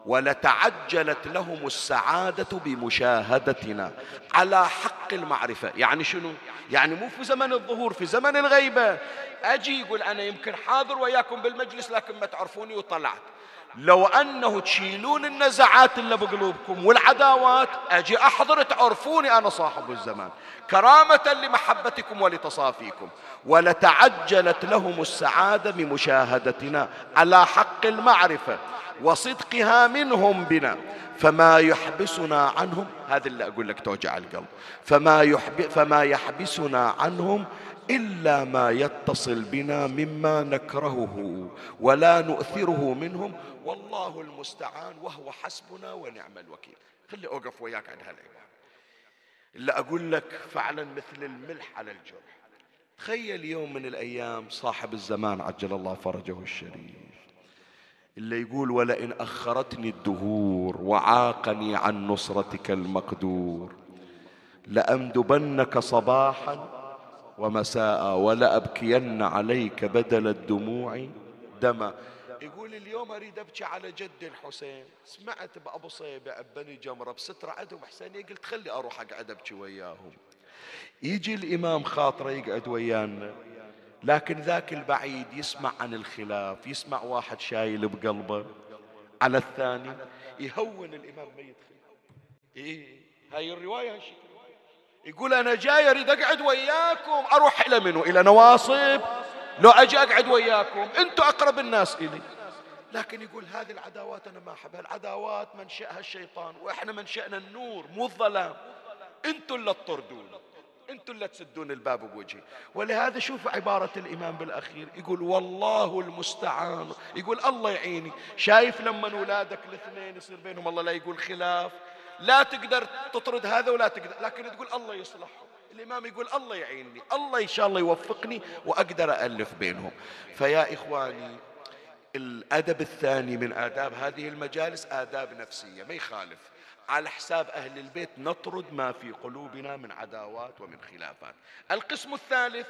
ولتعجلت لهم السعادة بمشاهدتنا على حق المعرفة. يعني شنو؟ يعني مو في زمن الظهور في زمن الغيبة. أجي يقول أنا يمكن حاضر وياكم بالمجلس لكن ما تعرفوني وطلعت. لو أنه تشيلون النزعات اللي بقلوبكم والعداوات أجي أحضر تعرفوني أنا صاحب الزمان. كرامة لمحبتكم ولتصافيكم. ولتعجلت لهم السعادة بمشاهدتنا على حق المعرفة. وصدقها منهم بنا. فما يحبسنا عنهم هذا اللي أقول لك توجع القلب. فما, يحب فما يحبسنا عنهم إلا ما يتصل بنا مما نكرهه ولا نؤثره منهم. والله المستعان وهو حسبنا ونعم الوكيل. خلي أوقف وياك عند هالعبارة. إلا أقول لك فعلا مثل الملح على الجرح. تخيل يوم من الأيام صاحب الزمان عجل الله فرجه الشريف. اللي يقول ولئن أخرتني الدهور وعاقني عن نصرتك المقدور لأمدبنك صباحا ومساء ولأبكين عليك بدل الدموع دما. يقول اليوم أريد أبكي على جد الحسين. سمعت بأبو صيبة بني جمرة بسترة عندهم حسينية قلت خلي أروح أقعد أبكي وياهم. يجي الإمام خاطرة يقعد ويانا. لكن ذاك البعيد يسمع عن الخلاف يسمع واحد شايل بقلبه. على الثاني يهون الإمام ما يدخل. إيه هاي الرواية هالشكل يقول أنا جاي أريد أقعد وياكم أروح إلى منو؟ إلى نواصب. لو أجي أقعد وياكم أنتم أقرب الناس إلي. لكن يقول هذه العداوات أنا ما أحبها. العداوات منشأها الشيطان وإحنا منشأنا النور مو الظلام. أنتم اللي تطردون. أنتم اللي تسدون الباب بوجهي. ولهذا شوف عبارة الإمام بالأخير يقول والله المستعان. يقول الله يعيني. شايف لما أولادك الاثنين يصير بينهم الله لا يقول خلاف. لا تقدر تطرد هذا ولا تقدر لكن تقول الله يصلحهم. الإمام يقول الله يعيني. الله إن شاء الله يوفقني وأقدر ألف بينهم. فيا إخواني الأدب الثاني من آداب هذه المجالس آداب نفسية ما يخالف. على حساب أهل البيت نطرد ما في قلوبنا من عداوات ومن خلافات. القسم الثالث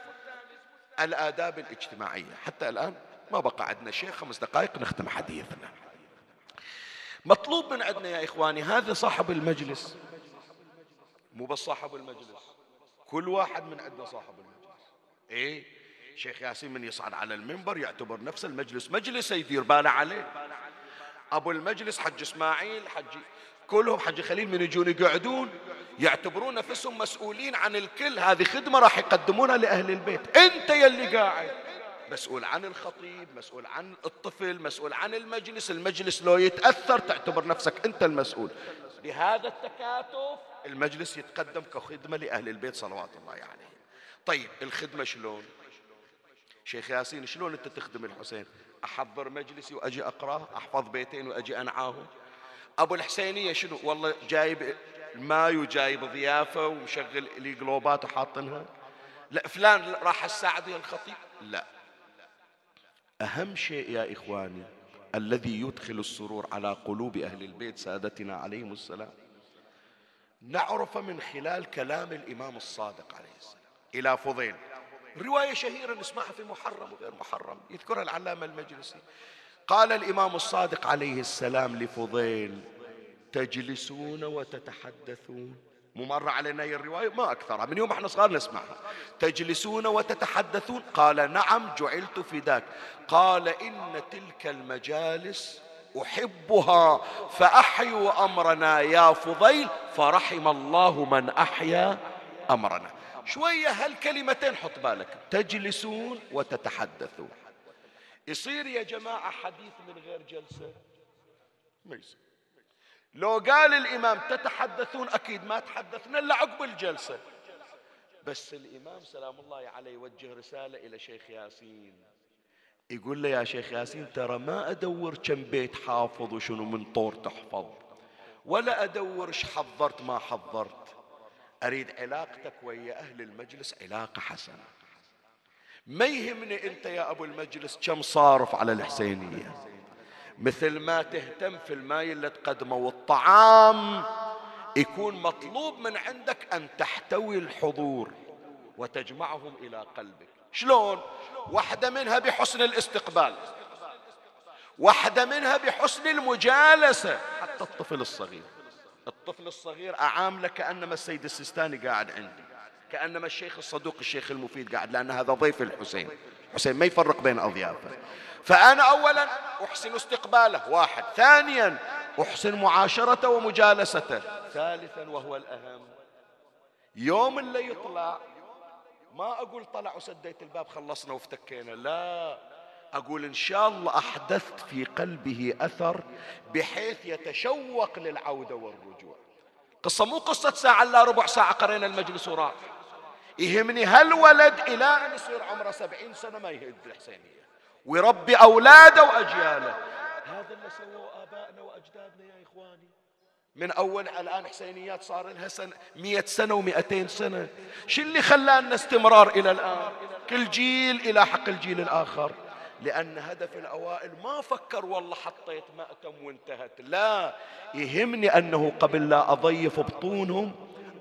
الآداب الاجتماعية. حتى الآن ما بقى عندنا شيء خمس دقائق نختم حديثنا. مطلوب من عندنا يا إخواني هذا صاحب المجلس. مو بس صاحب المجلس كل واحد من عندنا صاحب المجلس. إيه؟ شيخ ياسين من يصعد على المنبر يعتبر نفس المجلس. مجلس يدير باله عليه. أبو المجلس حج إسماعيل حج كلهم حج خليل من يجون يقعدون يعتبرون نفسهم مسؤولين عن الكل. هذه خدمة راح يقدمونها لأهل البيت. أنت يلي قاعد. مسؤول عن الخطيب مسؤول عن الطفل مسؤول عن المجلس. المجلس لو يتأثر تعتبر نفسك أنت المسؤول. بهذا التكاتف المجلس يتقدم كخدمة لأهل البيت صلوات الله عليه يعني. طيب الخدمة شلون؟ شيخ ياسين شلون أنت تخدم الحسين؟ أحضر مجلسي وأجي أقرأ أحفظ بيتين وأجي أنعاهم؟ أبو الحسينية شنو؟ والله جايب ماي وجايب ضيافة ومشغل لي قلوبات وحاطنها. لا فلان راح الساعد يا الخطيب؟ لا. أهم شيء يا إخواني الذي يدخل السرور على قلوب أهل البيت سادتنا عليهم السلام نعرف من خلال كلام الإمام الصادق عليه السلام. إلى فضيل. رواية شهيرة نسمعها في محرم وغير محرم يذكرها العلامة المجلسي. قال الإمام الصادق عليه السلام لفضيل تجلسون وتتحدثون. مو علينا هي الرواية؟ ما أكثرها. من يوم إحنا صغار نسمعها. تجلسون وتتحدثون؟ قال نعم جعلت في ذاك. قال إن تلك المجالس أحبها فأحيوا أمرنا يا فضيل. فرحم الله من أحيا أمرنا. شوية هالكلمتين حط بالك. تجلسون وتتحدثون. يصير يا جماعة حديث من غير جلسة؟ ما يصير لو قال الإمام تتحدثون أكيد ما تحدثنا إلا عقب الجلسة. بس الإمام سلام الله عليه يوجه رسالة إلى شيخ ياسين. يقول له يا شيخ ياسين ترى ما أدور كم بيت حافظ وشنو من طور تحفظ؟ ولا أدور إيش حضرت ما حضرت. أريد علاقتك ويا أهل المجلس علاقة حسنة. ما يهمني أنت يا أبو المجلس كم صارف على الحسينية؟ مثل ما تهتم في الماي اللي تقدمه والطعام يكون مطلوب من عندك أن تحتوي الحضور وتجمعهم إلى قلبك. شلون؟ واحدة منها بحسن الاستقبال واحدة منها بحسن المجالسة. حتى الطفل الصغير الطفل الصغير أعامله كأنما السيد السيستاني قاعد عندي. كأنما الشيخ الصدوق الشيخ المفيد قاعد لأن هذا ضيف الحسين. حسين ما يفرق بين أضيافه. فأنا أولا أحسن استقباله واحد. ثانيا أحسن معاشرته ومجالسته. ثالثا وهو الأهم. يوم اللي يطلع ما أقول طلع وسديت الباب خلصنا وافتكينا لا. أقول إن شاء الله أحدثت في قلبه أثر بحيث يتشوق للعودة والرجوع. قصة مو قصة ساعة لا ربع ساعة قرينا المجلس وراح. يهمني هالولد إلى أن يصير عمره سبعين سنة ما يهد الحسينية. ويربي أولاده وأجياله. هذا اللي سووه آبائنا وأجدادنا يا إخواني. من أول الآن حسينيات صار لها سنة مئة سنة ومئتين سنة. شو اللي خلانا استمرار إلى الآن؟ كل جيل إلى حق الجيل الآخر. لأن هدف الأوائل ما فكر والله حطيت مأتم وانتهت. لا يهمني أنه قبل لا أضيف بطونهم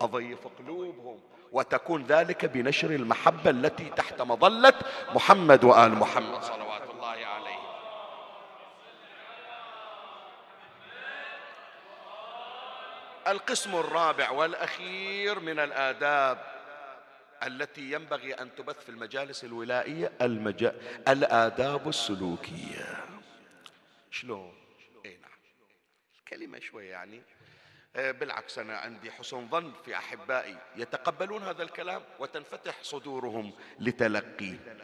أضيف قلوبهم. وتكون ذلك بنشر المحبة التي تحت مظلة محمد وآل محمد. صلوات الله عليه القسم الرابع والأخير من الآداب التي ينبغي أن تبث في المجالس الولائية المجا... الآداب السلوكية. شلون؟ اي نعم. كلمة شوي يعني. بالعكس أنا عندي حسن ظن في أحبائي يتقبلون هذا الكلام وتنفتح صدورهم لتلقيه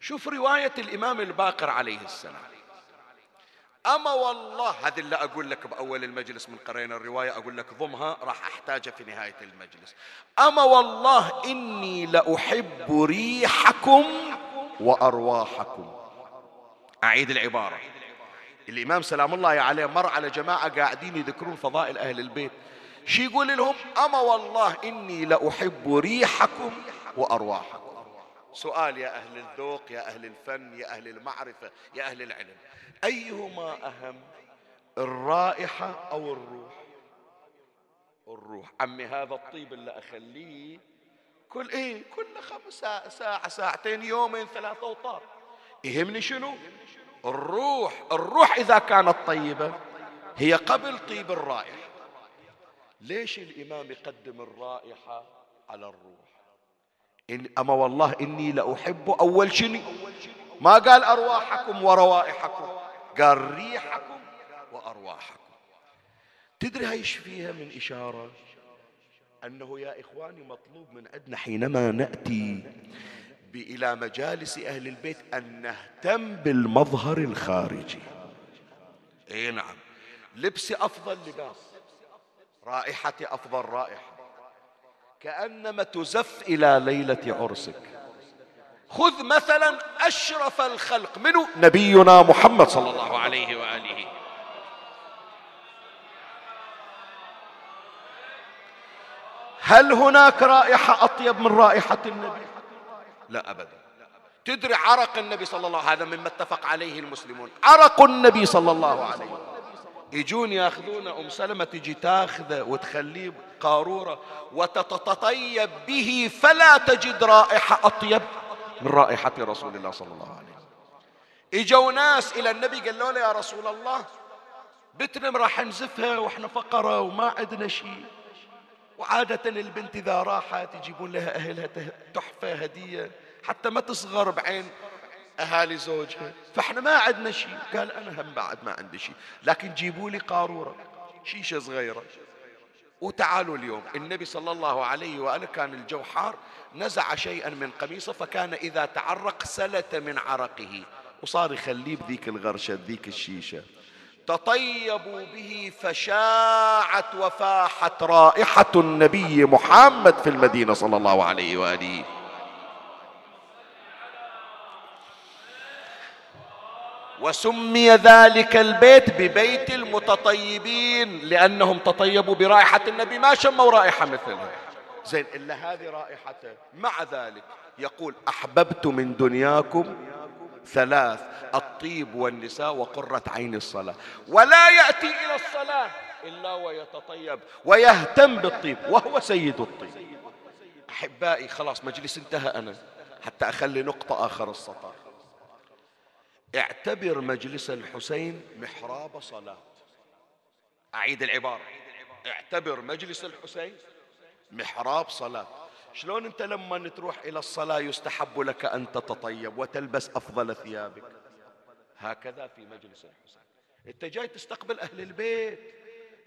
شوف رواية الإمام الباقر عليه السلام. أما والله هذه اللي أقول لك بأول المجلس من قرينا الرواية أقول لك ضمها راح أحتاجها في نهاية المجلس. أما والله إني لأحب ريحكم وأرواحكم. أعيد العبارة. الإمام سلام الله عليه مر على جماعة قاعدين يذكرون فضائل أهل البيت. شي يقول لهم؟ أما والله إني لأحب ريحكم وأرواحكم. سؤال يا أهل الذوق يا أهل الفن يا أهل المعرفة يا أهل العلم. أيهما أهم الرائحة أو الروح؟ الروح. عمي هذا الطيب اللي أخليه كل إيه كل خمس ساعة, ساعتين يومين ثلاثة وطار يهمني شنو؟ الروح الروح إذا كانت طيبة هي قبل طيب الرائحة. ليش الإمام يقدم الرائحة على الروح؟ إن أما والله إني لأحب أول شنو؟ ما قال أرواحكم وروائحكم قال ريحكم وأرواحكم. تدري هايش فيها من إشارة؟ أنه يا إخواني مطلوب من عندنا حينما نأتي. إلى مجالس أهل البيت أن نهتم بالمظهر الخارجي. إي نعم. لبسي أفضل لباس رائحتي أفضل رائحة. كأنما تزف إلى ليلة عرسك. خذ مثلا أشرف الخلق. منه نبينا محمد صلى الله عليه وآله. هل هناك رائحة أطيب من رائحة النبي؟ لا أبدا. تدري عرق النبي صلى الله عليه وسلم هذا مما اتفق عليه المسلمون. عرق النبي صلى الله عليه وسلم. يجون ياخذون أم سلمة تجي تاخذه وتخليه قارورة وتتطيب به فلا تجد رائحة أطيب من رائحة رسول الله صلى الله عليه وسلم. إجوا ناس إلى النبي قالوا له يا رسول الله بتنا راح نزفها وإحنا فقره وما عندنا شيء. وعادة البنت إذا راحت يجيبون لها أهلها تحفة هدية حتى ما تصغر بعين أهالي زوجها. فإحنا ما عندنا شيء. قال أنا هم بعد ما عندي شيء. لكن جيبوا لي قارورة. شيشة صغيرة. وتعالوا اليوم. النبي صلى الله عليه وآله كان الجو حار. نزع شيئا من قميصه فكان إذا تعرق سلت من عرقه. وصار يخليه بذيك الغرشة بذيك الشيشة. تطيبوا به فشاعت وفاحت رائحة النبي محمد في المدينة صلى الله عليه وآله. وسمي ذلك البيت ببيت المتطيبين لأنهم تطيبوا برائحة النبي ما شموا رائحة مثلها. زين إلا هذه رائحته مع ذلك يقول أحببت من دنياكم ثلاث الطيب والنساء وقرة عين الصلاة. ولا يأتي إلى الصلاة إلا ويتطيب ويهتم بالطيب وهو سيد الطيب. أحبائي خلاص مجلس انتهى أنا حتى أخلي نقطة آخر السطر. اعتبر مجلس الحسين محراب صلاة. أعيد العبارة. اعتبر مجلس الحسين محراب صلاة. شلون أنت لما تروح إلى الصلاة يستحب لك أن تتطيب وتلبس أفضل ثيابك؟ هكذا في مجلس الحسين أنت جاي تستقبل أهل البيت.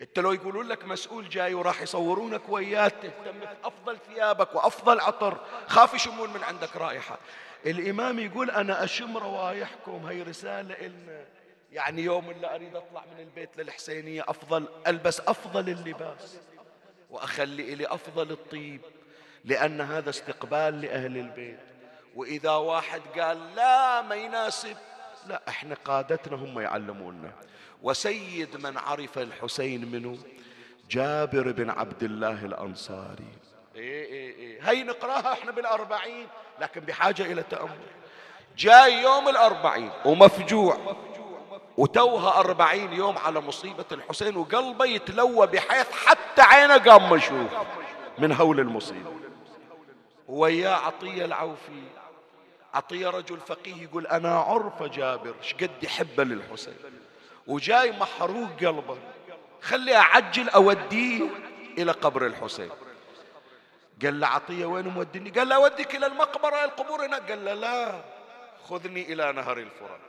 انت لو يقولون لك مسؤول جاي وراح يصورونك وياه تهتم بأفضل ثيابك وأفضل عطر. خاف يشمون من عندك رائحة. الإمام يقول أنا أشم روايحكم هي رسالة إلنا. يعني يوم اللي أريد أطلع من البيت للحسينية أفضل ألبس أفضل اللباس وأخلي لي أفضل الطيب. لأن هذا استقبال لأهل البيت. وإذا واحد قال لا ما يناسب لا إحنا قادتنا هم يعلمونا. وسيد من عرف الحسين منه؟ جابر بن عبد الله الأنصاري. إيه إيه إيه. هي نقراها إحنا بالأربعين لكن بحاجة إلى تأمل. جاي يوم الأربعين ومفجوع. وتوها أربعين يوم على مصيبة الحسين وقلبه يتلوى بحيث حتى عينه قام مشوف من هول المصيبة. ويا عطية العوفي. عطية رجل فقيه يقول أنا عرف جابر شقد يحب للحسين؟ وجاي محروق قلبه. خلي أعجل أوديه إلى قبر الحسين. قال له عطية وين موديني؟ قال له أوديك إلى المقبرة القبور هناك. قال له لا خذني إلى نهر الفرات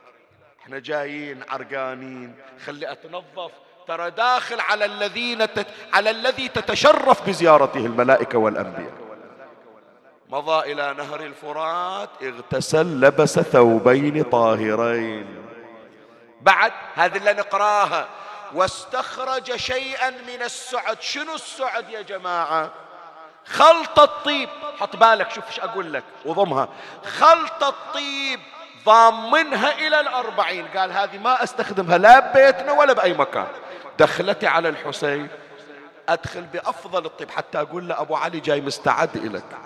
إحنا جايين عرقانين. خلي أتنظف. ترى داخل على الذين تت... على الذي تتشرف بزيارته الملائكة والأنبياء. مضى إلى نهر الفرات اغتسل لبس ثوبين طاهرين. بعد هذه اللي نقراها واستخرج شيئا من السعد. شنو السعد يا جماعة؟ خلط الطيب. حط بالك شوف إيش أقول لك. وضمها. خلط الطيب ضامنها إلى الأربعين. قال هذه ما أستخدمها لا ببيتنا ولا بأي مكان. دخلتي على الحسين. أدخل بأفضل الطيب. حتى أقول له أبو علي جاي مستعد إلك.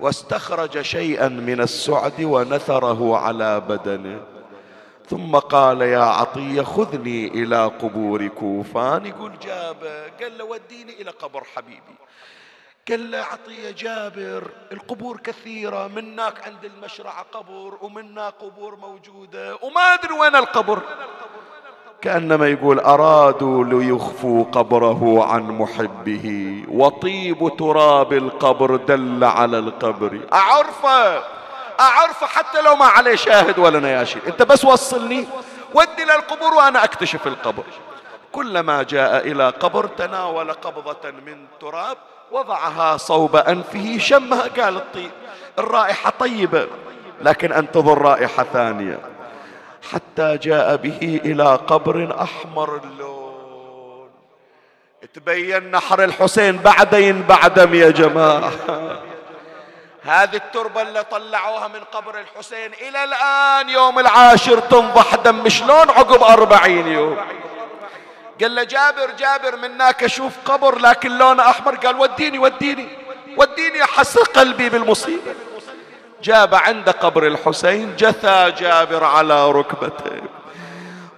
واستخرج شيئا من السعد ونثره على بدنه ثم قال يا عطية خذني إلى قبور كوفان يقول جابر قال له وديني إلى قبر حبيبي. قال له عطية جابر القبور كثيرة مناك عند المشرعة قبر ومنا قبور موجودة وما أدري وين القبر. كأنما يقول أرادوا ليخفوا قبره عن محبه. وطيب تراب القبر دل على القبر. أعرفه أعرفه حتى لو ما عليه شاهد ولا نياشين. أنت بس وصلني ودي للقبور وأنا أكتشف القبر. كلما جاء إلى قبر تناول قبضة من تراب وضعها صوب أنفه شمها قال الطيب الرائحة طيبة لكن أنتظر رائحة ثانية. حتى جاء به إلى قبر أحمر اللون. تبين نحر الحسين بعدين بعدم يا جماعة. هذه التربة اللي طلعوها من قبر الحسين إلى الآن يوم العاشر تنضح دم شلون عقب أربعين يوم. قال له جابر جابر مناك أشوف قبر لكن لونه أحمر. قال وديني وديني وديني أحس قلبي بالمصيبة. جاب عند قبر الحسين جثى جابر على ركبته.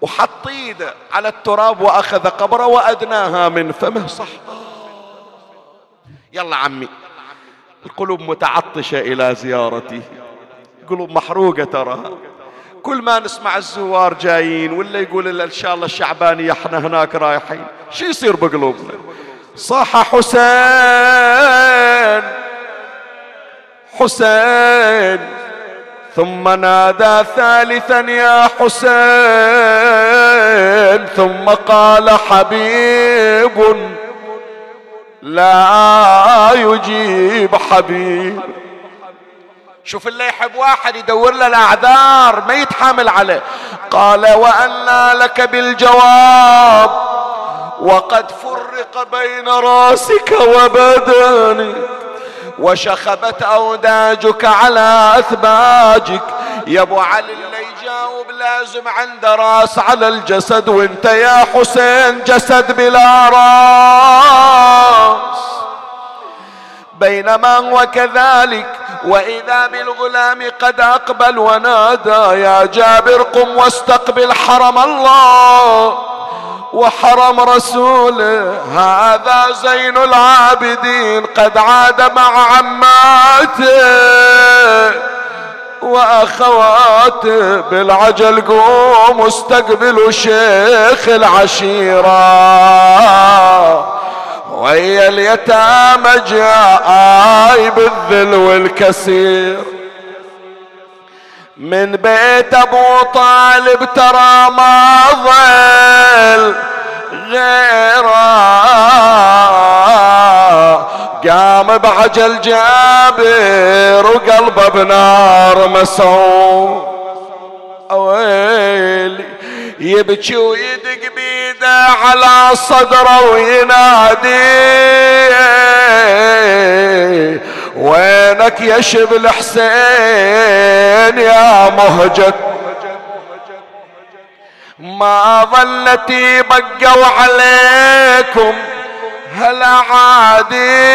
وحط ايده على التراب وأخذ قبره وأدناها من فمه. صح. يلا عمي. القلوب متعطشة إلى زيارته قلوب محروقة ترى. كل ما نسمع الزوار جايين ولا يقول إن شاء الله الشعبانية إحنا هناك رايحين. شو يصير بقلوبنا؟ صح حسين! حسين. ثم نادى ثالثا يا حسين. ثم قال حبيب لا يجيب حبيب. شوف اللي يحب واحد يدور له الأعذار ما يتحامل عليه. قال وأنا لك بالجواب وقد فرق بين راسك وبدنك. وشخبت أوداجك على أثباجك. يا أبو علي اللي يجاوب لازم عنده راس على الجسد وانت يا حسين جسد بلا راس. بينما هو كذلك وإذا بالغلام قد أقبل ونادى يا جابر قم واستقبل حرم الله وحرم رسوله هذا زين العابدين قد عاد مع عماته واخواتي بالعجل قوم واستقبلوا شيخ العشيرة. ويا اليتامى جاي بالذل والكسير. من بيت أبو طالب ترى ما ظل غيره. قام بعجل جابر وقلبه بنار مسعود. ويلي يبكي ويدق بيده على صدره وينادي وينك يا شبل حسين يا مهجد؟ ما ظلتي بقوا عليكم هلا عادي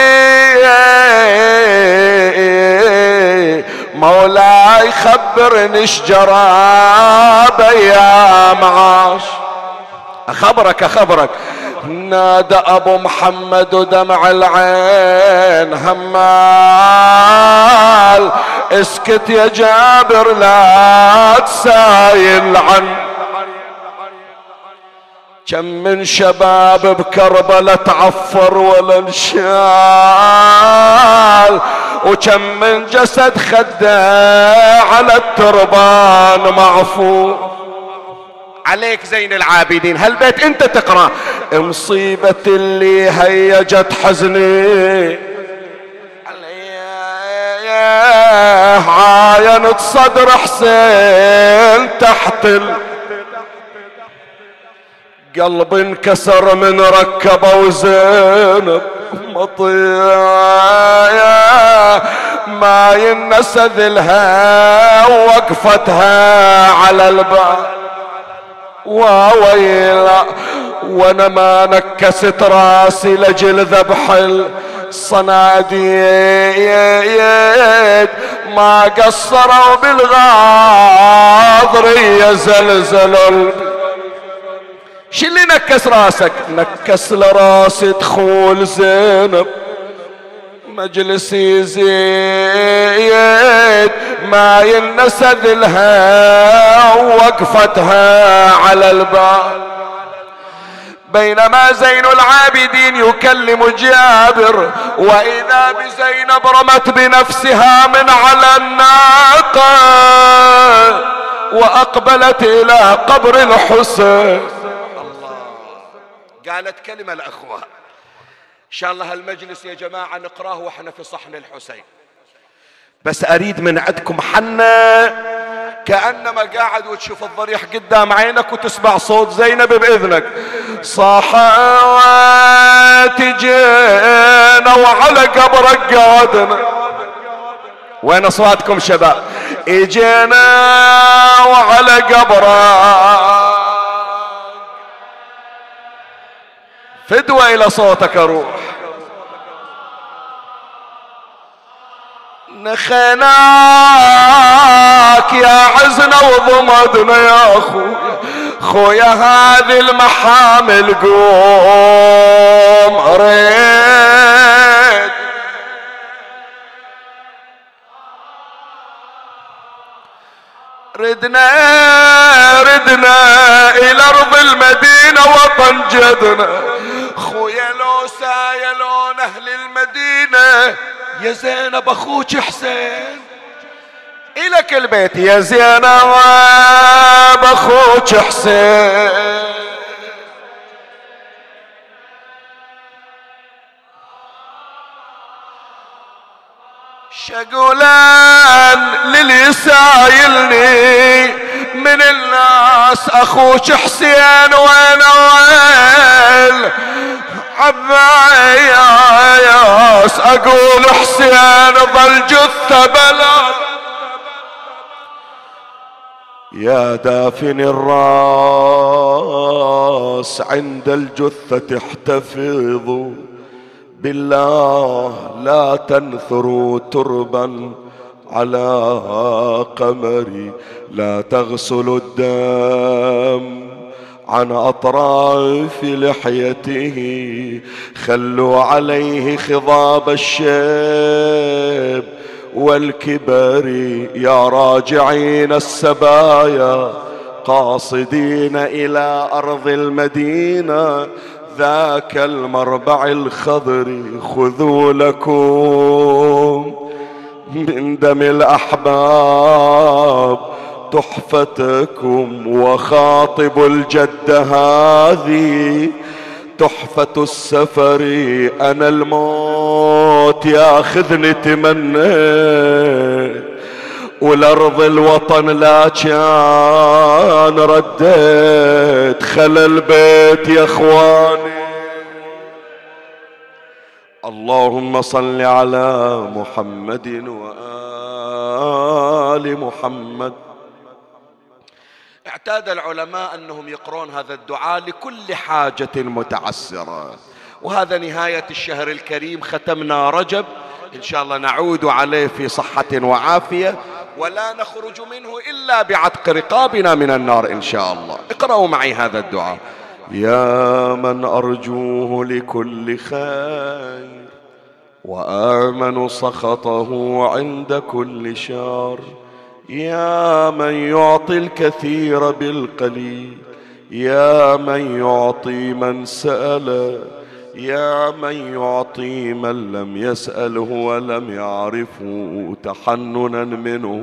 مولاي خبرني إيش جرى بيام عاش اخبرك اخبرك نادى أبو محمد ودمع العين همال. اسكت يا جابر لا تسايل عن. كم من شباب بكربلة تعفر ولا انشال وكم من جسد خده على التربان معفو. عليك زين العابدين. هالبيت انت تقرأ. مصيبة اللي هيجت حزني. عاينت صدر حسين تحت ال... قلبي انكسر من ركبه وزينب مطيع ما ينسى ذلها وقفتها على الباب وويلا وأنا ما نكست راسي لجل ذبح الصناديد ما قصروا بالغاضر يزلزلوا شو اللي نكس راسك؟ نكس لراس دخول زينب. مجلس يزيد ما ينسى ذلها وقفتها على الباب بينما زين العابدين يكلم جابر وإذا بزينب رمت بنفسها من على الناقة وأقبلت إلى قبر الحسين. قالت كلمة الأخوة. إن شاء الله هالمجلس يا جماعة نقراه وإحنا في صحن الحسين. بس أريد من عندكم حنا كأنما قاعد وتشوف الضريح قدام عينك وتسمع صوت زينب بإذنك. صحوات جينا وعلى قبرك قعدنا وين أصواتكم شباب؟ إجينا وعلى قبرك فدوة إلى صوتك روح. نخيناك يا عزنا وضمدنا يا خويا خويا هذه المحامل قوم ريد ردنا ردنا إلى أرض المدينة وطن جدنا خويا لو سايلون أهل المدينة. يا زينب أخوك حسين. الك البيت يا زينب أخوك حسين. شقولان للي سايلني من الناس أخوك حسين. وين وين؟ عباياس أقول حسين ظل جثة بلا. يا دافن الراس عند الجثة احتفظوا بالله لا تنثروا تربا على قمري لا تغسلوا الدم. عن أطراف لحيته خلوا عليه خضاب الشيب والكبر. يا راجعين السبايا قاصدين إلى أرض المدينة ذاك المربع الخضر خذوا لكم من دم الأحباب. تحفتكم وخاطب الجد هذه تحفة السفر. أنا الموت ياخذني تمنى والأرض الوطن لا كان رديت خلى البيت يا إخواني. اللهم صل على محمد وآل محمد. اعتاد العلماء أنهم يقرون هذا الدعاء لكل حاجة متعسرة. وهذا نهاية الشهر الكريم ختمنا رجب. إن شاء الله نعود عليه في صحة وعافية. ولا نخرج منه إلا بعتق رقابنا من النار إن شاء الله. اقرأوا معي هذا الدعاء. يا من أرجوه لكل خير وآمن سخطه عند كل شر يا من يعطي الكثير بالقليل يا من يعطي من سأل يا من يعطي من لم يسأله ولم يعرفه تحننا منه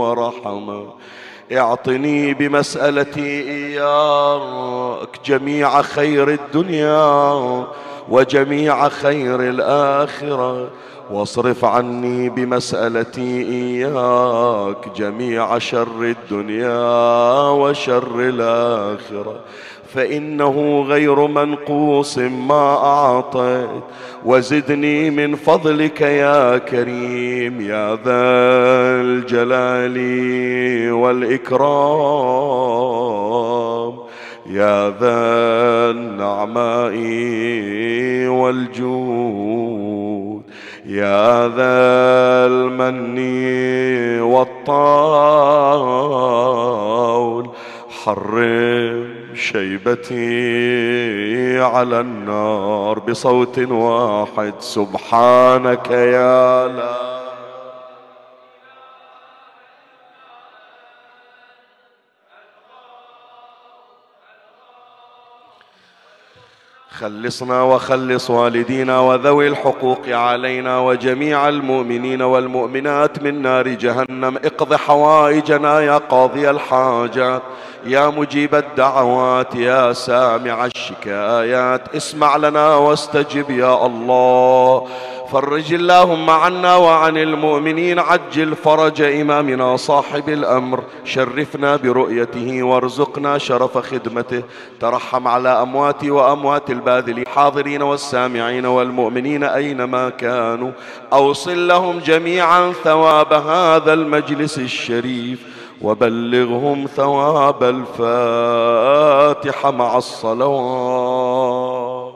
ورحمه اعطني بمسألتي إياك جميع خير الدنيا وجميع خير الآخرة. واصرف عني بمسألتي إياك جميع شر الدنيا وشر الآخرة. فإنه غير منقوص ما أعطيت. وزدني من فضلك يا كريم يا ذا الجلال والإكرام يا ذا النعماء والجود. يا ذا المن والطاول حرم شيبتي على النار بصوت واحد سبحانك يا لا خلصنا وخلص والدينا وذوي الحقوق علينا وجميع المؤمنين والمؤمنات من نار جهنم. اقض حوائجنا يا قاضي الحاجات يا مجيب الدعوات يا سامع الشكايات. اسمع لنا واستجب يا الله. فرج اللهم عنا وعن المؤمنين عجل فرج إمامنا صاحب الأمر. شرفنا برؤيته وارزقنا شرف خدمته. ترحم على أمواتي وأموات الباذلين. حاضرين والسامعين والمؤمنين أينما كانوا. أوصل لهم جميعا ثواب هذا المجلس الشريف. وبلغهم ثواب الفاتحة مع الصلوات.